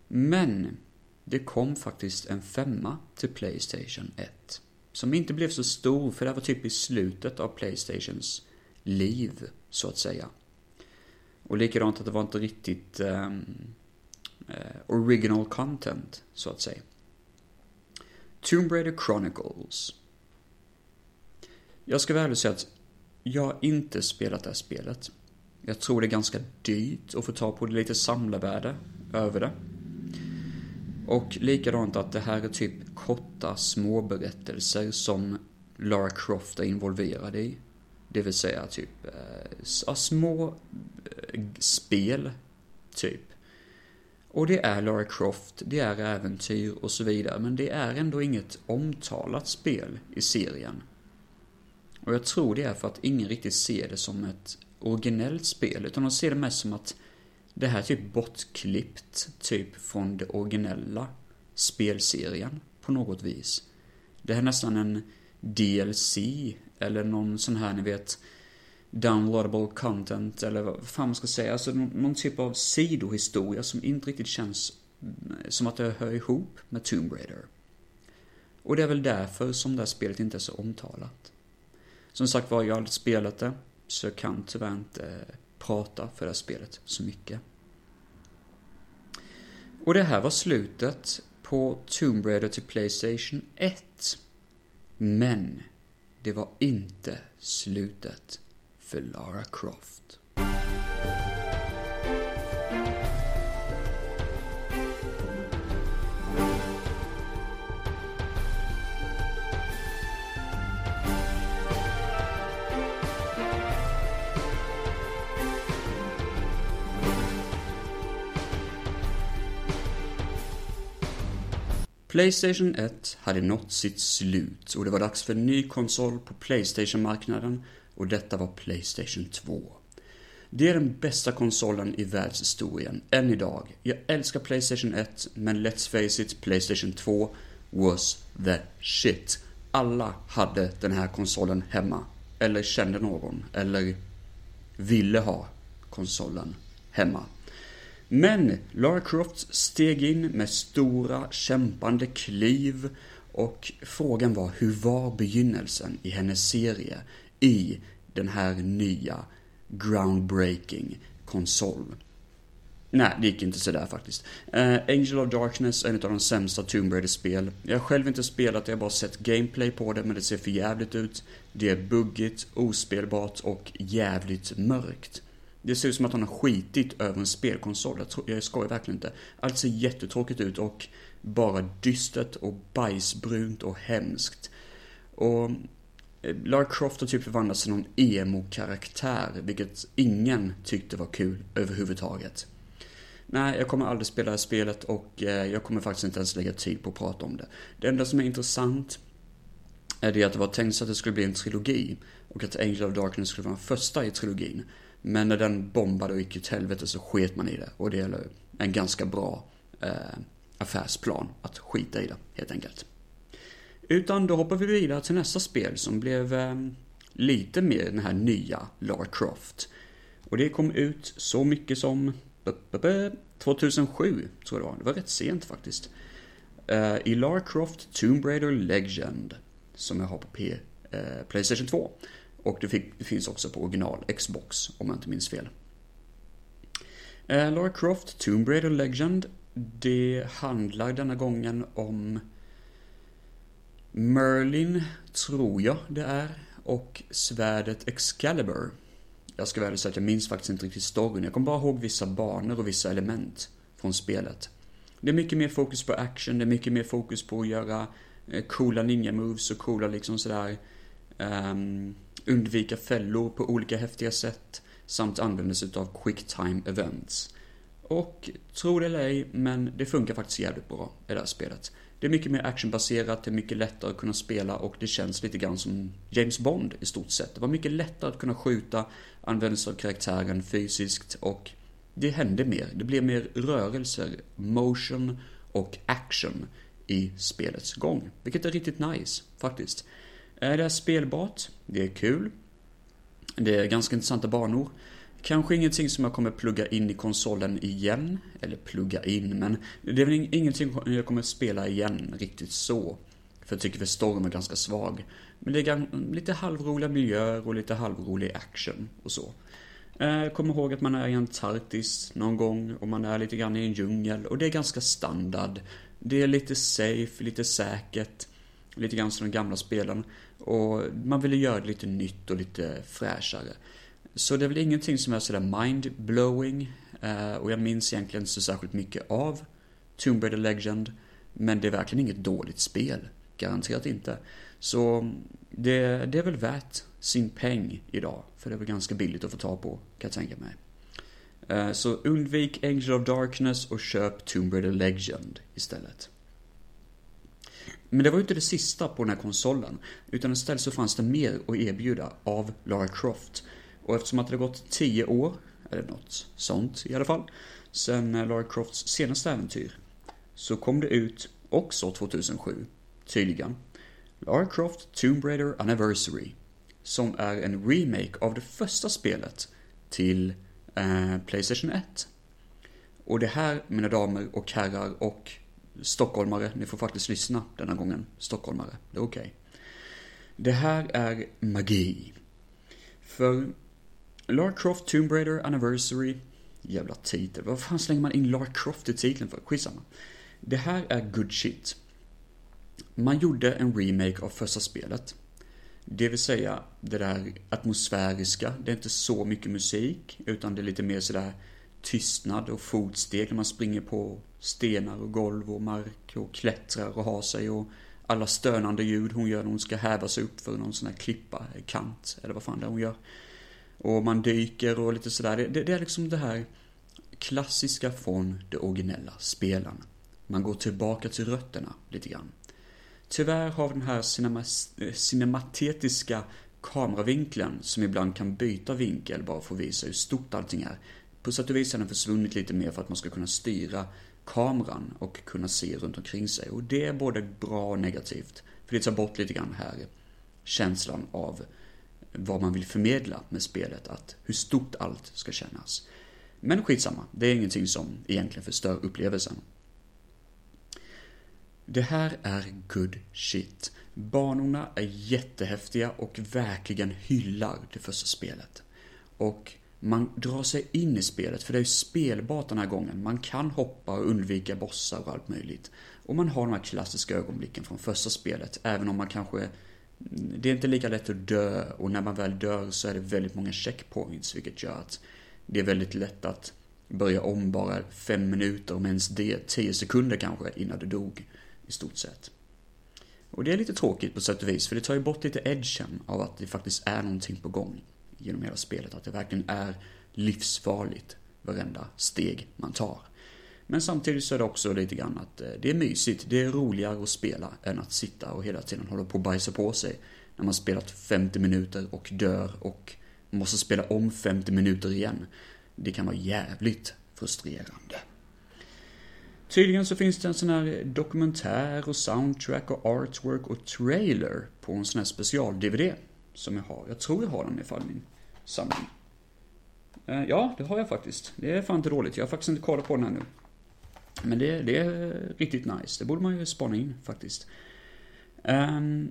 Men det kom faktiskt en femma till Playstation 1. Som inte blev så stor, för det var typ i slutet av Playstations liv, så att säga. Och likadant att det var inte riktigt um, uh, original content, så att säga. Tomb Raider Chronicles. Jag ska väl ärlig säga att jag har inte spelat det här spelet. Jag tror det är ganska dyrt att få ta på det lite samlarvärde över det. Och likadant att det här är typ korta småberättelser som Lara Croft är involverad i. Det vill säga typ äh, små äh, spel, typ. Och det är Lara Croft, det är äventyr och så vidare, men det är ändå inget omtalat spel i serien. Och jag tror det är för att ingen riktigt ser det som ett originellt spel, utan de ser det mest som att det här är typ bortklippt, typ från det originella spelserien på något vis. Det här är nästan en DLC, eller någon sån här, ni vet, downloadable content, eller vad fan man ska säga. Alltså någon typ av sidohistoria som inte riktigt känns eh, som att det hör ihop med Tomb Raider. Och det är väl därför som det här spelet inte är så omtalat. Som sagt var, jag har aldrig spelat det, så jag kan tyvärr inte eh, prata för det här spelet så mycket. Och det här var slutet på Tomb Raider till Playstation 1. Men det var inte slutet för Lara Croft. Playstation 1 hade nått sitt slut och det var dags för en ny konsol på Playstation-marknaden och detta var Playstation 2. Det är den bästa konsolen i världshistorien, än idag. Jag älskar Playstation 1, men let's face it, Playstation 2 was the shit. Alla hade den här konsolen hemma. Eller kände någon, eller ville ha konsolen hemma. Men Lara Croft steg in med stora kämpande kliv och frågan var hur var begynnelsen i hennes serie i den här nya groundbreaking konsol? Nej, det gick inte sådär faktiskt. Uh, Angel of Darkness är en av de sämsta Tomb Raider-spel. Jag har själv inte spelat, jag har bara sett gameplay på det, men det ser för jävligt ut. Det är buggigt, ospelbart och jävligt mörkt. Det ser ut som att han har skitit över en spelkonsol. Jag, tror, jag skojar verkligen inte. Allt ser jättetråkigt ut och bara dystert och bajsbrunt och hemskt. Och eh, Lara Croft har typ förvandlats till någon emo-karaktär, vilket ingen tyckte var kul överhuvudtaget. Nej, jag kommer aldrig spela det här spelet och eh, jag kommer faktiskt inte ens lägga tid på att prata om det. Det enda som är intressant är det att det var tänkt så att det skulle bli en trilogi och att Angel of Darkness skulle vara den första i trilogin. Men när den bombade och gick åt helvete så sket man i det. Och det är en ganska bra eh, affärsplan att skita i det, helt enkelt. Utan då hoppar vi vidare till nästa spel som blev eh, lite mer den här nya Lara Croft. Och det kom ut så mycket som 2007, tror jag det var. Det var rätt sent faktiskt. Eh, I Lara Croft Tomb Raider Legend, som jag har på P, eh, Playstation 2. Och det, fick, det, finns också på original Xbox, om jag inte minns fel. Uh, Lara Croft, Tomb Raider Legend. Det handlar denna gången om Merlin, tror jag det är, och svärdet Excalibur. Jag ska väl säga att jag minns faktiskt inte riktigt storyn. Jag kommer bara ihåg vissa banor och vissa element från spelet. Det är mycket mer fokus på action, det är mycket mer fokus på att göra eh, coola ninja-moves och coola liksom sådär um, undvika fällor på olika häftiga sätt samt använder sig av quick time events. Och tro det eller ej, men det funkar faktiskt jävligt bra i det här spelet. Det är mycket mer actionbaserat, det är mycket lättare att kunna spela och det känns lite grann som James Bond i stort sett. Det var mycket lättare att kunna skjuta, använda sig av karaktären fysiskt och det hände mer. Det blev mer rörelser, motion och action i spelets gång. Vilket är riktigt nice, faktiskt. Är det spelbart? Det är kul. Det är ganska intressanta banor. Kanske ingenting som jag kommer plugga in i konsolen igen. Eller plugga in, men det är väl ingenting jag kommer spela igen riktigt så. För jag tycker för storm är ganska svag. Men det är lite halvroliga miljöer och lite halvrolig action och så. Eh, jag kommer ihåg att man är i Antarktis någon gång och man är lite grann i en djungel och det är ganska standard. Det är lite safe, lite säkert. Lite grann som de gamla spelen. Och man ville göra det lite nytt och lite fräschare. Så det är väl ingenting som är sådär mind-blowing. Eh, och jag minns egentligen inte så särskilt mycket av Tomb Raider Legend. Men det är verkligen inget dåligt spel. Garanterat inte. Så det, det är väl värt sin peng idag. För det var ganska billigt att få tag på, kan jag tänka mig. Eh, så undvik Angel of Darkness och köp Tomb Raider Legend istället. Men det var ju inte det sista på den här konsolen, utan istället så fanns det mer att erbjuda av Lara Croft. Och eftersom att det har gått 10 år, eller något sånt i alla fall, sen eh, Lara Crofts senaste äventyr, så kom det ut också 2007, tydligen, Lara Croft Tomb Raider Anniversary, som är en remake av det första spelet till eh, Playstation 1. Och det här, mina damer och herrar och stockholmare, ni får faktiskt lyssna denna gången, stockholmare, det är okej. Okay. Det här är magi. För Lara Croft Tomb Raider Anniversary, jävla titel, vad fan slänger man in Lara Croft i titeln för? Skitsamma. Det här är good shit. Man gjorde en remake av första spelet. Det vill säga det där atmosfäriska, det är inte så mycket musik, utan det är lite mer sådär tystnad och fotsteg när man springer på stenar och golv och mark och klättrar och har sig och alla stönande ljud hon gör när hon ska häva sig upp för någon sån här klippa, eh, kant, eller vad fan det är hon gör. Och man dyker och lite sådär. Det, det, det är liksom det här klassiska från det originella spelen. Man går tillbaka till rötterna lite grann. Tyvärr har den här cinema, eh, cinematetiska kameravinkeln, som ibland kan byta vinkel bara för att visa hur stort allting är, på sätt och vis har den försvunnit lite mer för att man ska kunna styra kameran och kunna se runt omkring sig. Och det är både bra och negativt. För det tar bort lite grann här känslan av vad man vill förmedla med spelet, att hur stort allt ska kännas. Men skitsamma, det är ingenting som egentligen förstör upplevelsen. Det här är good shit. Banorna är jättehäftiga och verkligen hyllar det första spelet. Och man drar sig in i spelet, för det är ju spelbart den här gången. Man kan hoppa och undvika bossar och allt möjligt. Och man har de här klassiska ögonblicken från första spelet, även om man kanske... Mm, det är inte lika lätt att dö, och när man väl dör så är det väldigt många checkpoints, vilket gör att det är väldigt lätt att börja om bara fem minuter, om ens det, tio sekunder kanske, innan du dog i stort sett. Och det är lite tråkigt på sätt och vis, för det tar ju bort lite edgen av att det faktiskt är någonting på gång genom hela spelet. Att det verkligen är livsfarligt varenda steg man tar. Men samtidigt så är det också lite grann att eh, det är mysigt, det är roligare att spela än att sitta och hela tiden hålla på och bajsa på sig. När man spelat 50 minuter och dör och måste spela om 50 minuter igen. Det kan vara jävligt frustrerande. Tydligen så finns det en sån här dokumentär och soundtrack och artwork och trailer på en sån här special-DVD som jag har. Jag tror jag har den ifall min samling. Eh, ja, det har jag faktiskt. Det är fan inte dåligt. Jag har faktiskt inte kollat på den ännu. Men det, det är riktigt nice. Det borde man ju spana in faktiskt. Um,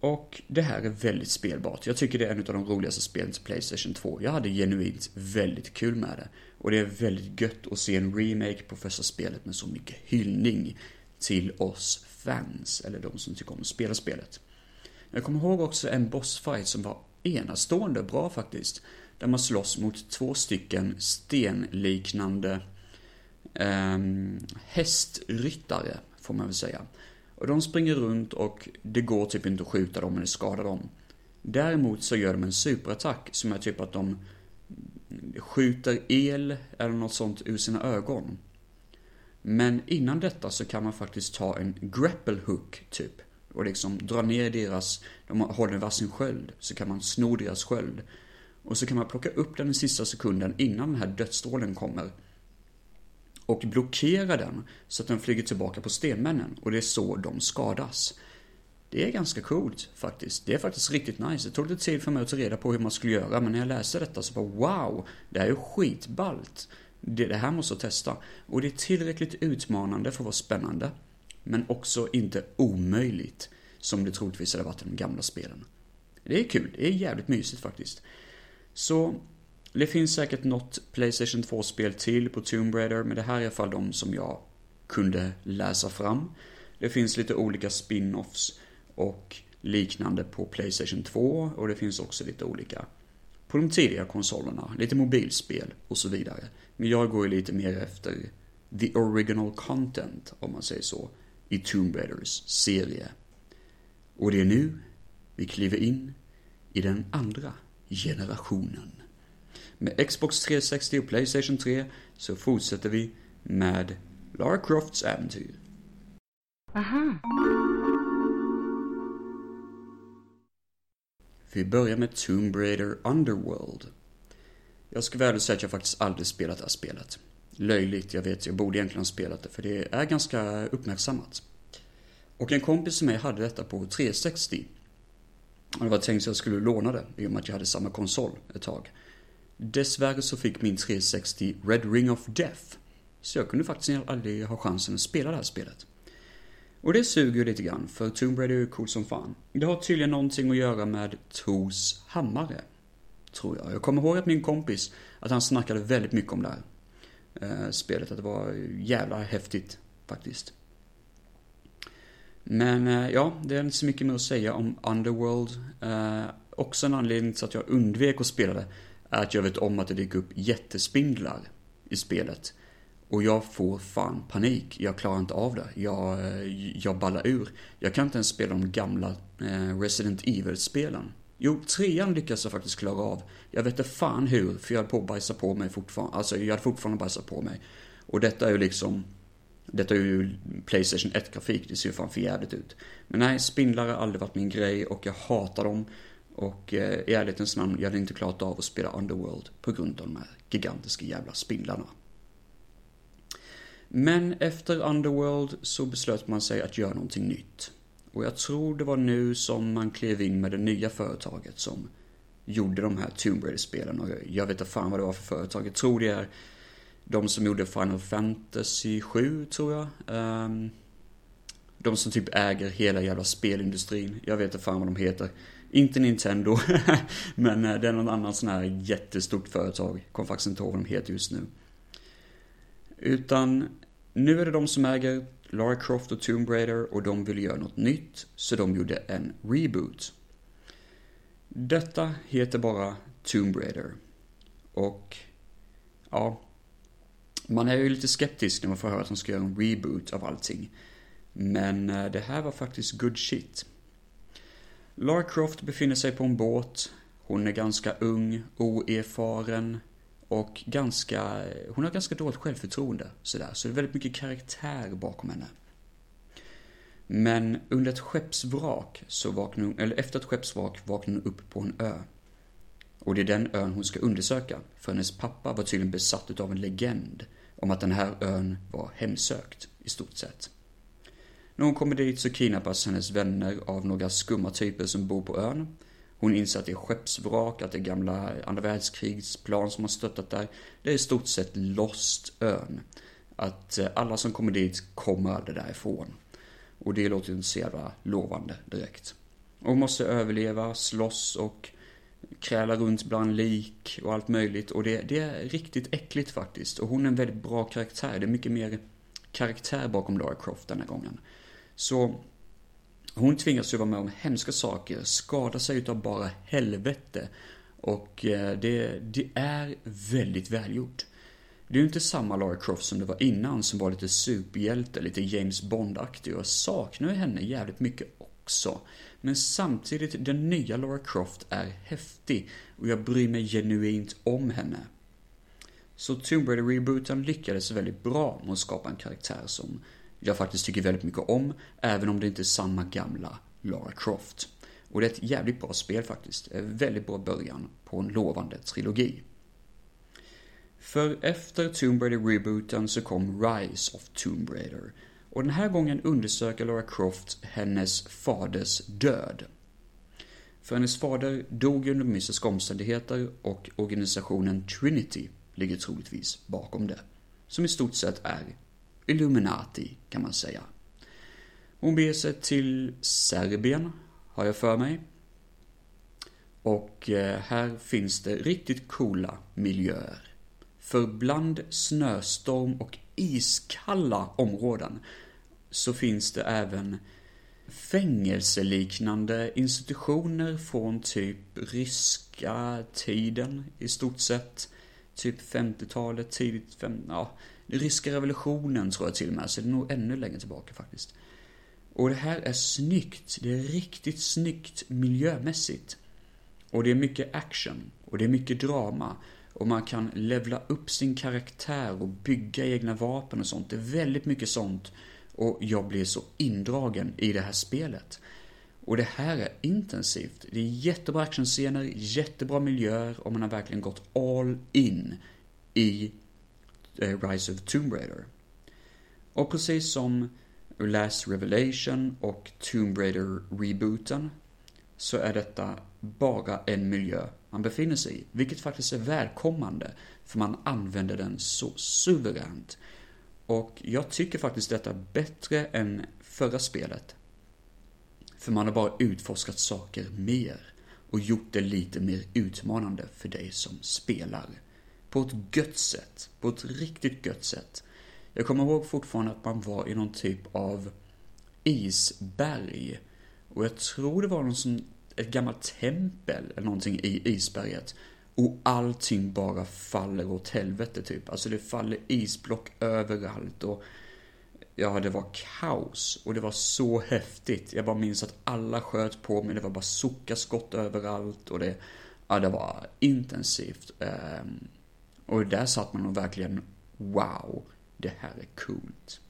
och det här är väldigt spelbart. Jag tycker det är en av de roligaste spelen till Playstation 2. Jag hade genuint väldigt kul med det. Och det är väldigt gött att se en remake på första spelet med så mycket hyllning till oss fans, eller de som tycker om att spela spelet. Jag kommer ihåg också en bossfight som var enastående bra faktiskt. Där man slåss mot två stycken stenliknande eh, hästryttare, får man väl säga. Och de springer runt och det går typ inte att skjuta dem eller skada dem. Däremot så gör de en superattack som är typ att de skjuter el eller något sånt ur sina ögon. Men innan detta så kan man faktiskt ta en grapple hook typ. Och liksom dra ner deras, de håller varsin sköld, så kan man sno deras sköld. Och så kan man plocka upp den i sista sekunden innan den här dödsstrålen kommer. Och blockera den så att den flyger tillbaka på stenmännen och det är så de skadas. Det är ganska coolt faktiskt. Det är faktiskt riktigt nice. Det tog lite tid för mig att ta reda på hur man skulle göra, men när jag läste detta så bara wow, det här är ju skitballt. Det, det här måste jag testa. Och det är tillräckligt utmanande för att vara spännande, men också inte omöjligt, som det troligtvis hade varit i de gamla spelen. Det är kul, det är jävligt mysigt faktiskt. Så, det finns säkert något Playstation 2-spel till på Tomb Raider, men det här är i alla fall de som jag kunde läsa fram. Det finns lite olika spin-offs och liknande på Playstation 2 och det finns också lite olika på de tidiga konsolerna, lite mobilspel och så vidare. Men jag går ju lite mer efter the original content, om man säger så, i Tomb Raiders serie. Och det är nu vi kliver in i den andra generationen. Med Xbox 360 och Playstation 3 så fortsätter vi med Lara Crofts äventyr. Aha. Vi börjar med Tomb Raider Underworld. Jag ska väl säga att jag faktiskt aldrig spelat det här spelet. Löjligt, jag vet, jag borde egentligen ha spelat det för det är ganska uppmärksammat. Och en kompis som mig hade detta på 360. Och det var tänkt att jag skulle låna det i och med att jag hade samma konsol ett tag. Dessvärre så fick min 360 Red Ring of Death. Så jag kunde faktiskt aldrig ha chansen att spela det här spelet. Och det suger ju lite grann, för Tomb Raider är ju cool som fan. Det har tydligen någonting att göra med Tors hammare. Tror jag. Jag kommer ihåg att min kompis, att han snackade väldigt mycket om det här eh, spelet. Att det var jävla häftigt, faktiskt. Men eh, ja, det är inte så mycket mer att säga om Underworld. Eh, också en anledning till att jag undvek att spela det är att jag vet om att det dyker upp jättespindlar i spelet. Och jag får fan panik. Jag klarar inte av det. Jag, eh, jag ballar ur. Jag kan inte ens spela de gamla eh, Resident Evil-spelen. Jo, trean lyckas jag faktiskt klara av. Jag vet inte fan hur, för jag höll på att bajsa på mig fortfarande. Alltså, jag hade fortfarande bajsat på mig. Och detta är ju liksom... Detta är ju Playstation 1-grafik, det ser ju fan förjävligt ut. Men nej, spindlar har aldrig varit min grej och jag hatar dem. Och eh, i ärlighetens namn, jag hade inte klarat av att spela Underworld på grund av de här gigantiska jävla spindlarna. Men efter Underworld så beslöt man sig att göra någonting nytt. Och jag tror det var nu som man klev in med det nya företaget som gjorde de här Tomb Raider-spelen. Och jag vet inte fan vad det var för företag. Jag tror det är de som gjorde Final Fantasy 7, tror jag. Ehm, de som typ äger hela jävla spelindustrin. Jag vet inte fan vad de heter. Inte Nintendo, men eh, det är någon annan sån här jättestort företag. Kommer faktiskt inte ihåg vad de heter just nu. Utan nu är det de som äger Lara Croft och Tomb Raider och de ville göra något nytt, så de gjorde en reboot. Detta heter bara Tomb Raider. Och, ja, man är ju lite skeptisk när man får höra att de ska göra en reboot av allting. Men eh, det här var faktiskt good shit. Lara Croft befinner sig på en båt. Hon är ganska ung, oerfaren, och ganska, hon har ganska dåligt självförtroende sådär, så det är väldigt mycket karaktär bakom henne. Men under ett skeppsvrak så vaknar hon, eller efter ett skeppsvrak vaknar hon upp på en ö. Och det är den ön hon ska undersöka, för hennes pappa var tydligen besatt av en legend om att den här ön var hemsökt, i stort sett. När hon kommer dit så kidnappas hennes vänner av några skumma typer som bor på ön hon inser att det är skeppsvrak, att det är gamla andra världskrigsplan som har stöttat där. Det är i stort sett Lost ön. Att eh, alla som kommer dit kommer aldrig därifrån. Och det låter ju inte så jävla lovande direkt. Och hon måste överleva, slåss och kräla runt bland lik och allt möjligt. Och det, det, är riktigt äckligt faktiskt. Och hon är en väldigt bra karaktär. Det är mycket mer karaktär bakom Lara Croft den här gången. Så hon tvingas ju vara med om hemska saker, skada sig utav bara helvete. Och eh, det, det är väldigt välgjort. Det är ju inte samma Lara Croft som det var innan som var lite superhjälte, lite James Bond-aktig. Och jag saknar ju henne jävligt mycket också. Men samtidigt, den nya Lara Croft är häftig och jag bryr mig genuint om henne. Så Tomb Raider-rebooten lyckades väldigt bra med att skapa en karaktär som jag faktiskt tycker väldigt mycket om, även om det inte är samma gamla Lara Croft. Och det är ett jävligt bra spel faktiskt. En väldigt bra början på en lovande trilogi. För efter Tomb Raider-rebooten så kom Rise of Tomb Raider. Och den här gången undersöker Lara Croft hennes faders död. För hennes fader dog under mystiska omständigheter och organisationen Trinity ligger troligtvis bakom det. Som i stort sett är Illuminati kan man säga. Hon beger sig till Serbien, har jag för mig. Och eh, här finns det riktigt coola miljöer. För bland snöstorm och iskalla områden så finns det även fängelseliknande institutioner från typ ryska tiden i stort sett. Typ 50-talet, tidigt 50 ja, ryska revolutionen tror jag till och med, så det är nog ännu längre tillbaka faktiskt. Och det här är snyggt. Det är riktigt snyggt miljömässigt. Och det är mycket action. Och det är mycket drama. Och man kan levla upp sin karaktär och bygga egna vapen och sånt. Det är väldigt mycket sånt. Och jag blir så indragen i det här spelet. Och det här är intensivt. Det är jättebra actionscener, jättebra miljöer och man har verkligen gått all in i Eh, Rise of Tomb Raider. Och precis som Last Revelation och Tomb Raider-rebooten så är detta bara en miljö man befinner sig i, vilket faktiskt är välkommande, för man använder den så suveränt. Och jag tycker faktiskt detta är bättre än förra spelet. För man har bara utforskat saker mer och gjort det lite mer utmanande för dig som spelar. På ett gött sätt, på ett riktigt gött sätt. Jag kommer ihåg fortfarande att man var i någon typ av isberg. Och jag tror det var någon som, ett gammalt tempel eller någonting i isberget. Och allting bara faller åt helvete typ. Alltså det faller isblock överallt och Ja, det var kaos och det var så häftigt. Jag bara minns att alla sköt på mig, det var bara sockaskott överallt och det, ja, det var intensivt. Um, och där satt man och verkligen, wow, det här är coolt.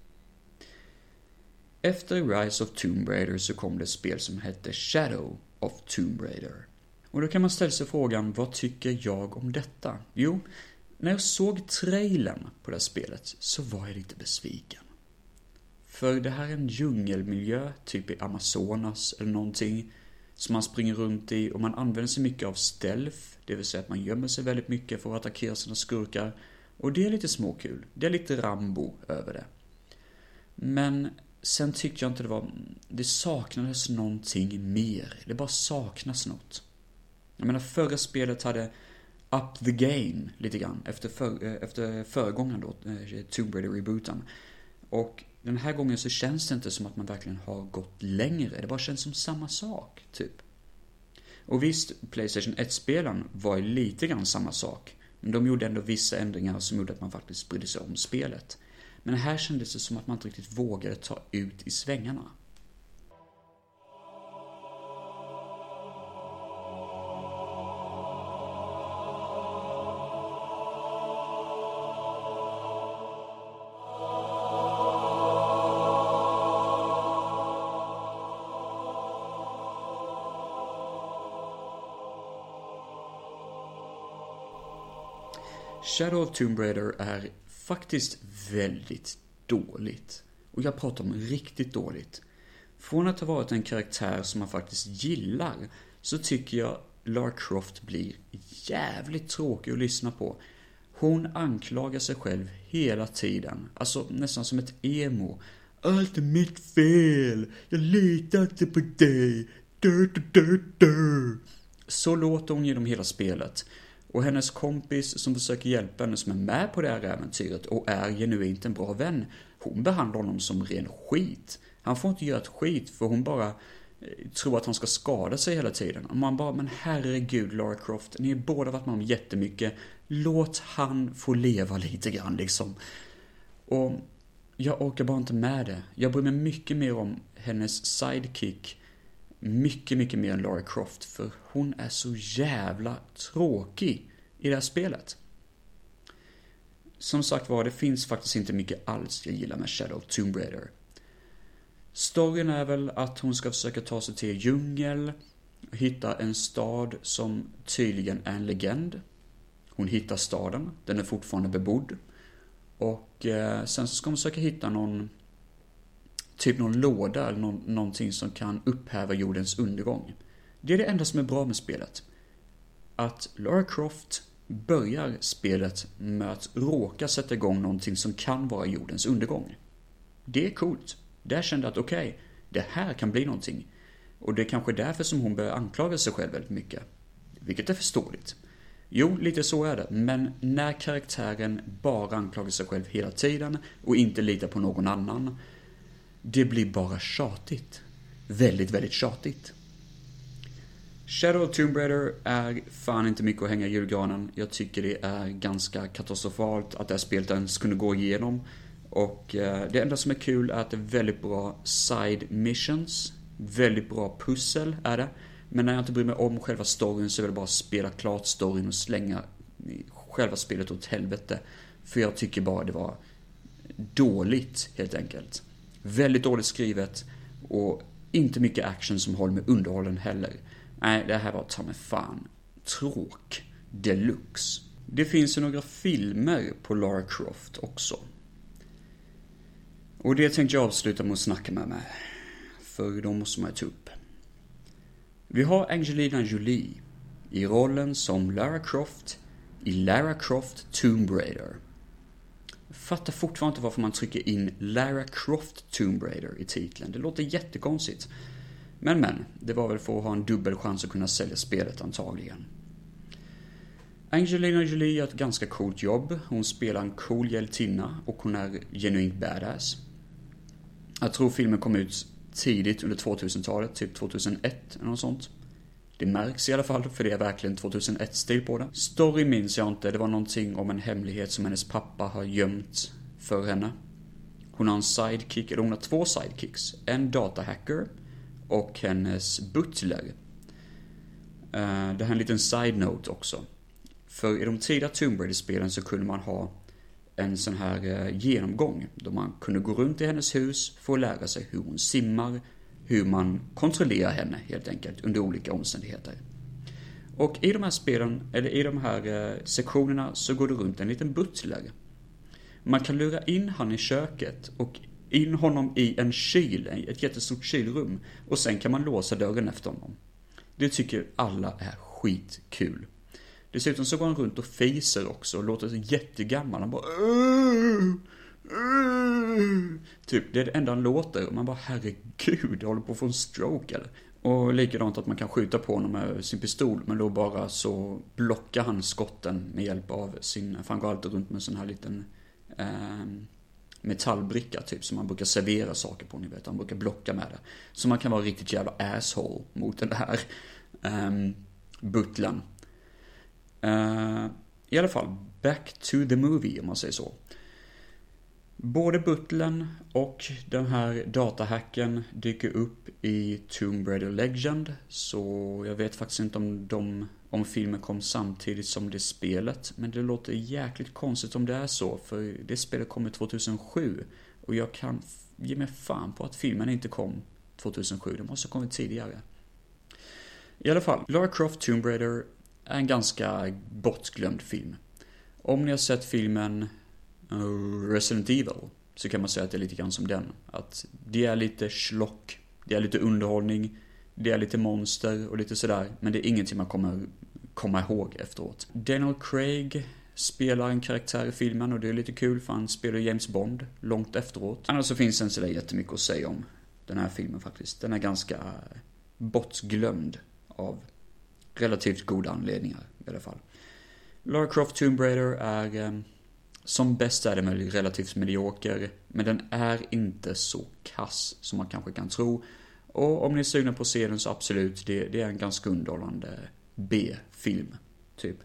Efter Rise of Tomb Raider så kom det ett spel som hette Shadow of Tomb Raider. Och då kan man ställa sig frågan, vad tycker jag om detta? Jo, när jag såg trailern på det här spelet så var jag lite besviken. För det här är en djungelmiljö, typ i Amazonas eller någonting, som man springer runt i och man använder sig mycket av stealth, det vill säga att man gömmer sig väldigt mycket för att attackera sina skurkar. Och det är lite småkul. Det är lite Rambo över det. Men sen tyckte jag inte det var, det saknades någonting mer. Det bara saknas något. Jag menar förra spelet hade up the game lite grann efter, för, eh, efter föregångaren då, eh, Tomb Raider-rebooten. Och den här gången så känns det inte som att man verkligen har gått längre. Det bara känns som samma sak, typ. Och visst, Playstation 1-spelen var ju lite grann samma sak. Men de gjorde ändå vissa ändringar som gjorde att man faktiskt brydde sig om spelet. Men här kändes det som att man inte riktigt vågade ta ut i svängarna. Shadow of Tomb Raider är faktiskt väldigt dåligt. Och jag pratar om riktigt dåligt. Från att ha varit en karaktär som man faktiskt gillar så tycker jag Lara Croft blir jävligt tråkig att lyssna på. Hon anklagar sig själv hela tiden, alltså nästan som ett emo. Allt är mitt fel, jag litar inte på dig. Dur, dur, dur, Så låter hon genom hela spelet. Och hennes kompis som försöker hjälpa henne, som är med på det här äventyret och är genuint en bra vän, hon behandlar honom som ren skit. Han får inte göra ett skit för hon bara eh, tror att han ska skada sig hela tiden. Och man bara, men herregud Lara Croft, ni har båda varit med om jättemycket. Låt han få leva lite grann liksom. Och jag orkar bara inte med det. Jag bryr mig mycket mer om hennes sidekick mycket, mycket mer än Lara Croft, för hon är så jävla tråkig i det här spelet. Som sagt var, det finns faktiskt inte mycket alls jag gillar med Shadow of Tomb Raider. Storyn är väl att hon ska försöka ta sig till djungel, hitta en stad som tydligen är en legend. Hon hittar staden, den är fortfarande bebodd. Och eh, sen så ska hon försöka hitta någon typ någon låda eller någon, någonting som kan upphäva jordens undergång. Det är det enda som är bra med spelet. Att Lara Croft börjar spelet med att råka sätta igång någonting som kan vara jordens undergång. Det är coolt. Där kände jag att okej, okay, det här kan bli någonting. Och det är kanske därför som hon börjar anklaga sig själv väldigt mycket. Vilket är förståeligt. Jo, lite så är det. Men när karaktären bara anklagar sig själv hela tiden och inte litar på någon annan det blir bara tjatigt. Väldigt, väldigt tjatigt. Shadow of Tomb Raider är fan inte mycket att hänga i julgranen. Jag tycker det är ganska katastrofalt att det här spelet ens kunde gå igenom. Och eh, det enda som är kul är att det är väldigt bra side missions. Väldigt bra pussel är det. Men när jag inte bryr mig om själva storyn så vill jag bara spela klart storyn och slänga själva spelet åt helvete. För jag tycker bara det var dåligt, helt enkelt. Väldigt dåligt skrivet och inte mycket action som håller med underhållen heller. Nej, det här var ta mig fan tråk deluxe. Det finns ju några filmer på Lara Croft också. Och det tänkte jag avsluta med att snacka med mig. För de måste man ju ta upp. Vi har Angelina Jolie i rollen som Lara Croft i Lara Croft Tomb Raider. Fattar fortfarande inte varför man trycker in Lara Croft Tomb Raider i titeln. Det låter jättekonstigt. Men men, det var väl för att ha en dubbel chans att kunna sälja spelet antagligen. Angelina Jolie gör ett ganska coolt jobb. Hon spelar en cool hjältinna och hon är genuint badass. Jag tror filmen kom ut tidigt under 2000-talet, typ 2001 eller något sånt. Det märks i alla fall, för det är verkligen 2001-stil på det. Story minns jag inte, det var någonting om en hemlighet som hennes pappa har gömt för henne. Hon har en sidekick, eller hon har två sidekicks. En datahacker och hennes butler. Eh, det här är en liten side-note också. För i de tidiga Tomb Raider-spelen så kunde man ha en sån här eh, genomgång. Då man kunde gå runt i hennes hus för att lära sig hur hon simmar, hur man kontrollerar henne helt enkelt under olika omständigheter. Och i de här spelen, eller i de här eh, sektionerna så går det runt en liten butler. Man kan lura in han i köket och in honom i en kyl, ett jättestort kylrum. Och sen kan man låsa dörren efter honom. Det tycker alla är skitkul. Dessutom så går han runt och fiser också och låter jättegammal. Han bara Mm. Typ, det är det enda han låter. Och man bara herregud, jag håller på att få en stroke eller? Och likadant att man kan skjuta på honom med sin pistol, men då bara så blockar han skotten med hjälp av sin, för han går alltid runt med en sån här liten eh, metallbricka typ som man brukar servera saker på, ni vet. Han brukar blocka med det. Så man kan vara riktigt jävla asshole mot den här eh, butlern. Eh, I alla fall, back to the movie om man säger så. Både butlern och den här datahacken dyker upp i Tomb Raider Legend. Så jag vet faktiskt inte om de om filmen kom samtidigt som det spelet. Men det låter jäkligt konstigt om det är så, för det spelet kommer 2007. Och jag kan ge mig fan på att filmen inte kom 2007, den måste ha kommit tidigare. I alla fall, Lara Croft Tomb Raider är en ganska bortglömd film. Om ni har sett filmen Eh, Resident Evil så kan man säga att det är lite grann som den. Att det är lite schlock, det är lite underhållning, det är lite monster och lite sådär, men det är ingenting man kommer komma ihåg efteråt. Daniel Craig spelar en karaktär i filmen och det är lite kul för han spelar James Bond långt efteråt. Annars så finns det inte sådär jättemycket att säga om den här filmen faktiskt. Den är ganska bortglömd av relativt goda anledningar i alla fall. Lara Croft Tomb Raider är eh, som bäst är den relativt medioker, men den är inte så kass som man kanske kan tro. Och om ni är sugna på att se den så absolut, det, det är en ganska underhållande B-film, typ.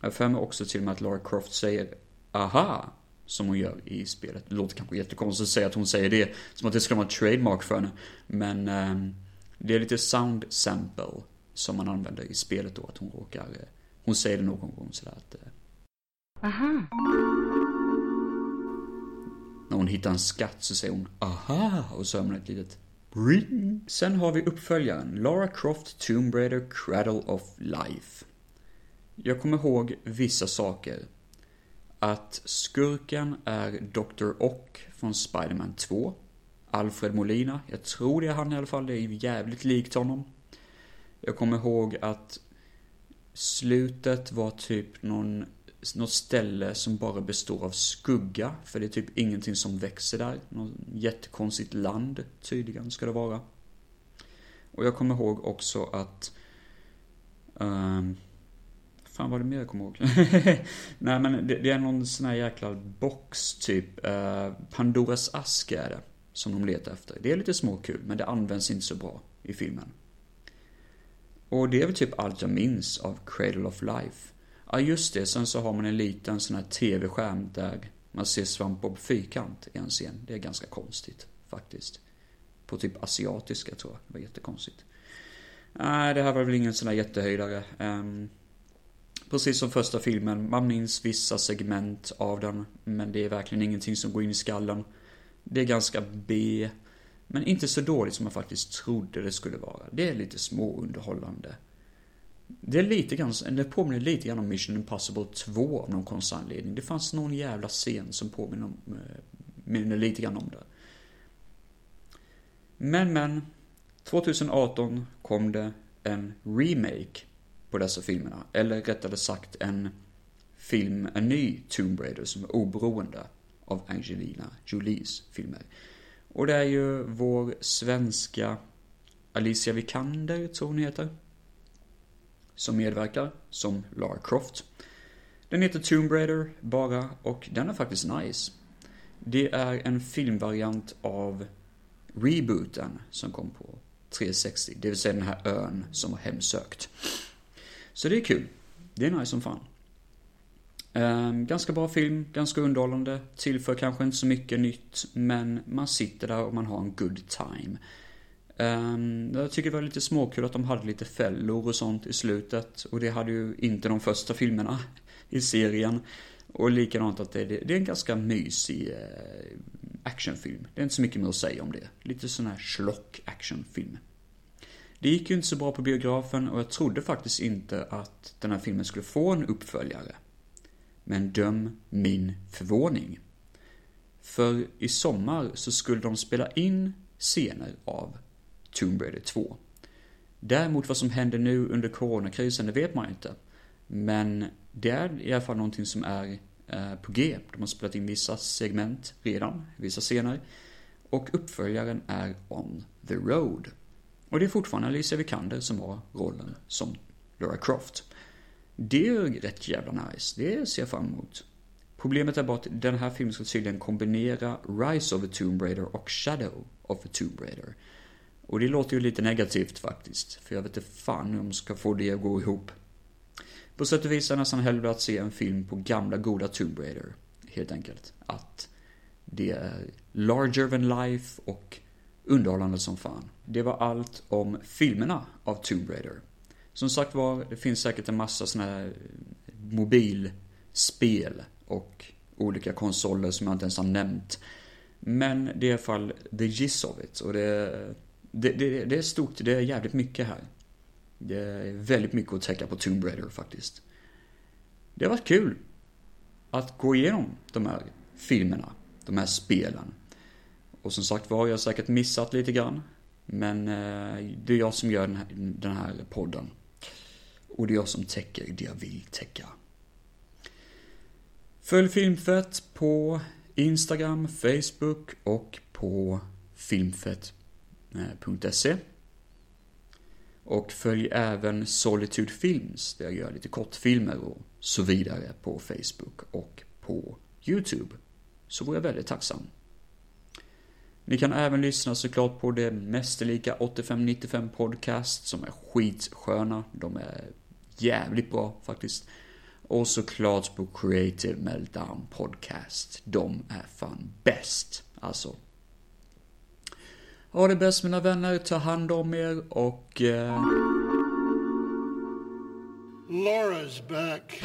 Jag för mig också till och med att Lara Croft säger aha, som hon gör i spelet. Det låter kanske jättekonstigt att säga att hon säger det, som att det skulle vara en trademark för henne. Men eh, det är lite sound sample som man använder i spelet då, att hon råkar, hon säger det någon gång sådär att... eh, aha. När hon hittar en skatt så säger hon aha, och så hör man ett litet Ring. Sen har vi uppföljaren Lara Croft Tomb Raider Cradle of Life. Jag kommer ihåg vissa saker. Att skurken är Dr. Ock från Spiderman 2. Alfred Molina, jag tror det är han i alla fall, det är jävligt likt honom. Jag kommer ihåg att slutet var typ någon något ställe som bara består av skugga, för det är typ ingenting som växer där. Något jättekonstigt land, tydligen, ska det vara. Och jag kommer ihåg också att... Um, fan var det mer jag kommer ihåg? Nej men det, det, är någon sån här jäkla box typ. Uh, Pandoras ask är det. Som de letar efter. Det är lite småkul, men det används inte så bra i filmen. Och det är väl typ allt jag minns av Cradle of Life. Ja, just det. Sen så har man en liten sån här tv-skärm där man ser Svampbob Fyrkant i en scen. Det är ganska konstigt, faktiskt. På typ asiatiska, tror jag. Det var jättekonstigt. Nej, det här var väl ingen sån här jättehöjdare. Um, precis som första filmen, man minns vissa segment av den, men det är verkligen ingenting som går in i skallen. Det är ganska B, men inte så dåligt som jag faktiskt trodde det skulle vara. Det är lite småunderhållande. Det är lite grann, det påminner lite grann om Mission Impossible 2 av någon konstig anledning. Det fanns någon jävla scen som påminner, om, eh, minner lite grann om det. Men men, 2018 kom det en remake på dessa filmerna. Eller rättare sagt en film, en ny Tomb Raider som är oberoende av Angelina Jolies filmer. Och det är ju vår svenska Alicia Vikander, tror hon heter. Som medverkar som Lara Croft. Den heter Tomb Raider bara och den är faktiskt nice. Det är en filmvariant av rebooten som kom på 360, det vill säga den här ön som var hemsökt. Så det är kul. Det är nice som fan. Ehm, ganska bra film, ganska underhållande, tillför kanske inte så mycket nytt, men man sitter där och man har en good time. Um, jag tycker det var lite småkul att de hade lite fällor och sånt i slutet, och det hade ju inte de första filmerna i serien. Och likadant att det, det är en ganska mysig eh, actionfilm. Det är inte så mycket mer att säga om det. Lite sån här schlock actionfilm. Det gick ju inte så bra på biografen och jag trodde faktiskt inte att den här filmen skulle få en uppföljare. Men döm min förvåning. För i sommar så skulle de spela in scener av Tomb Raider 2. Däremot vad som händer nu under coronakrisen, det vet man inte. Men det är i alla fall någonting som är eh, på G. De har spelat in vissa segment redan, vissa scener. Och uppföljaren är On the Road. Och det är fortfarande Alicia Vikander som har rollen som Laura Croft. Det är ju rätt jävla nice, det ser jag fram emot. Problemet är bara att den här filmen ska tydligen kombinera Rise of a Tomb Raider och Shadow of a Tomb Raider. Och det låter ju lite negativt faktiskt, för jag vet inte fan hur de ska få det att gå ihop. På sätt och vis är jag nästan hellre att se en film på gamla goda Tomb Raider, helt enkelt. Att det är larger than life och underhållande som fan. Det var allt om filmerna av Tomb Raider. Som sagt var, det finns säkert en massa såna här eh, mobilspel och olika konsoler som jag inte ens har nämnt. Men det är i alla fall the gist of it. Och det, det, det, det är stort, det är jävligt mycket här. Det är väldigt mycket att täcka på Tomb Raider faktiskt. Det har varit kul att gå igenom de här filmerna, de här spelen. Och som sagt var, jag har säkert missat lite grann. Men eh, det är jag som gör den här, den här podden. Och det är jag som täcker det jag vill täcka. Följ Filmfett på Instagram, Facebook och på filmfett.se. Eh, och följ även Solitude Films där jag gör lite kortfilmer och så vidare på Facebook och på YouTube. Så vore jag väldigt tacksam. Ni kan även lyssna såklart på det mästerlika 8595 Podcast som är skitsköna. De är jävligt bra faktiskt. Och såklart på Creative Meltdown Podcast. De är fan bäst. Alltså. Ha det bäst mina vänner, ta hand om er och... Eh... Laura's back.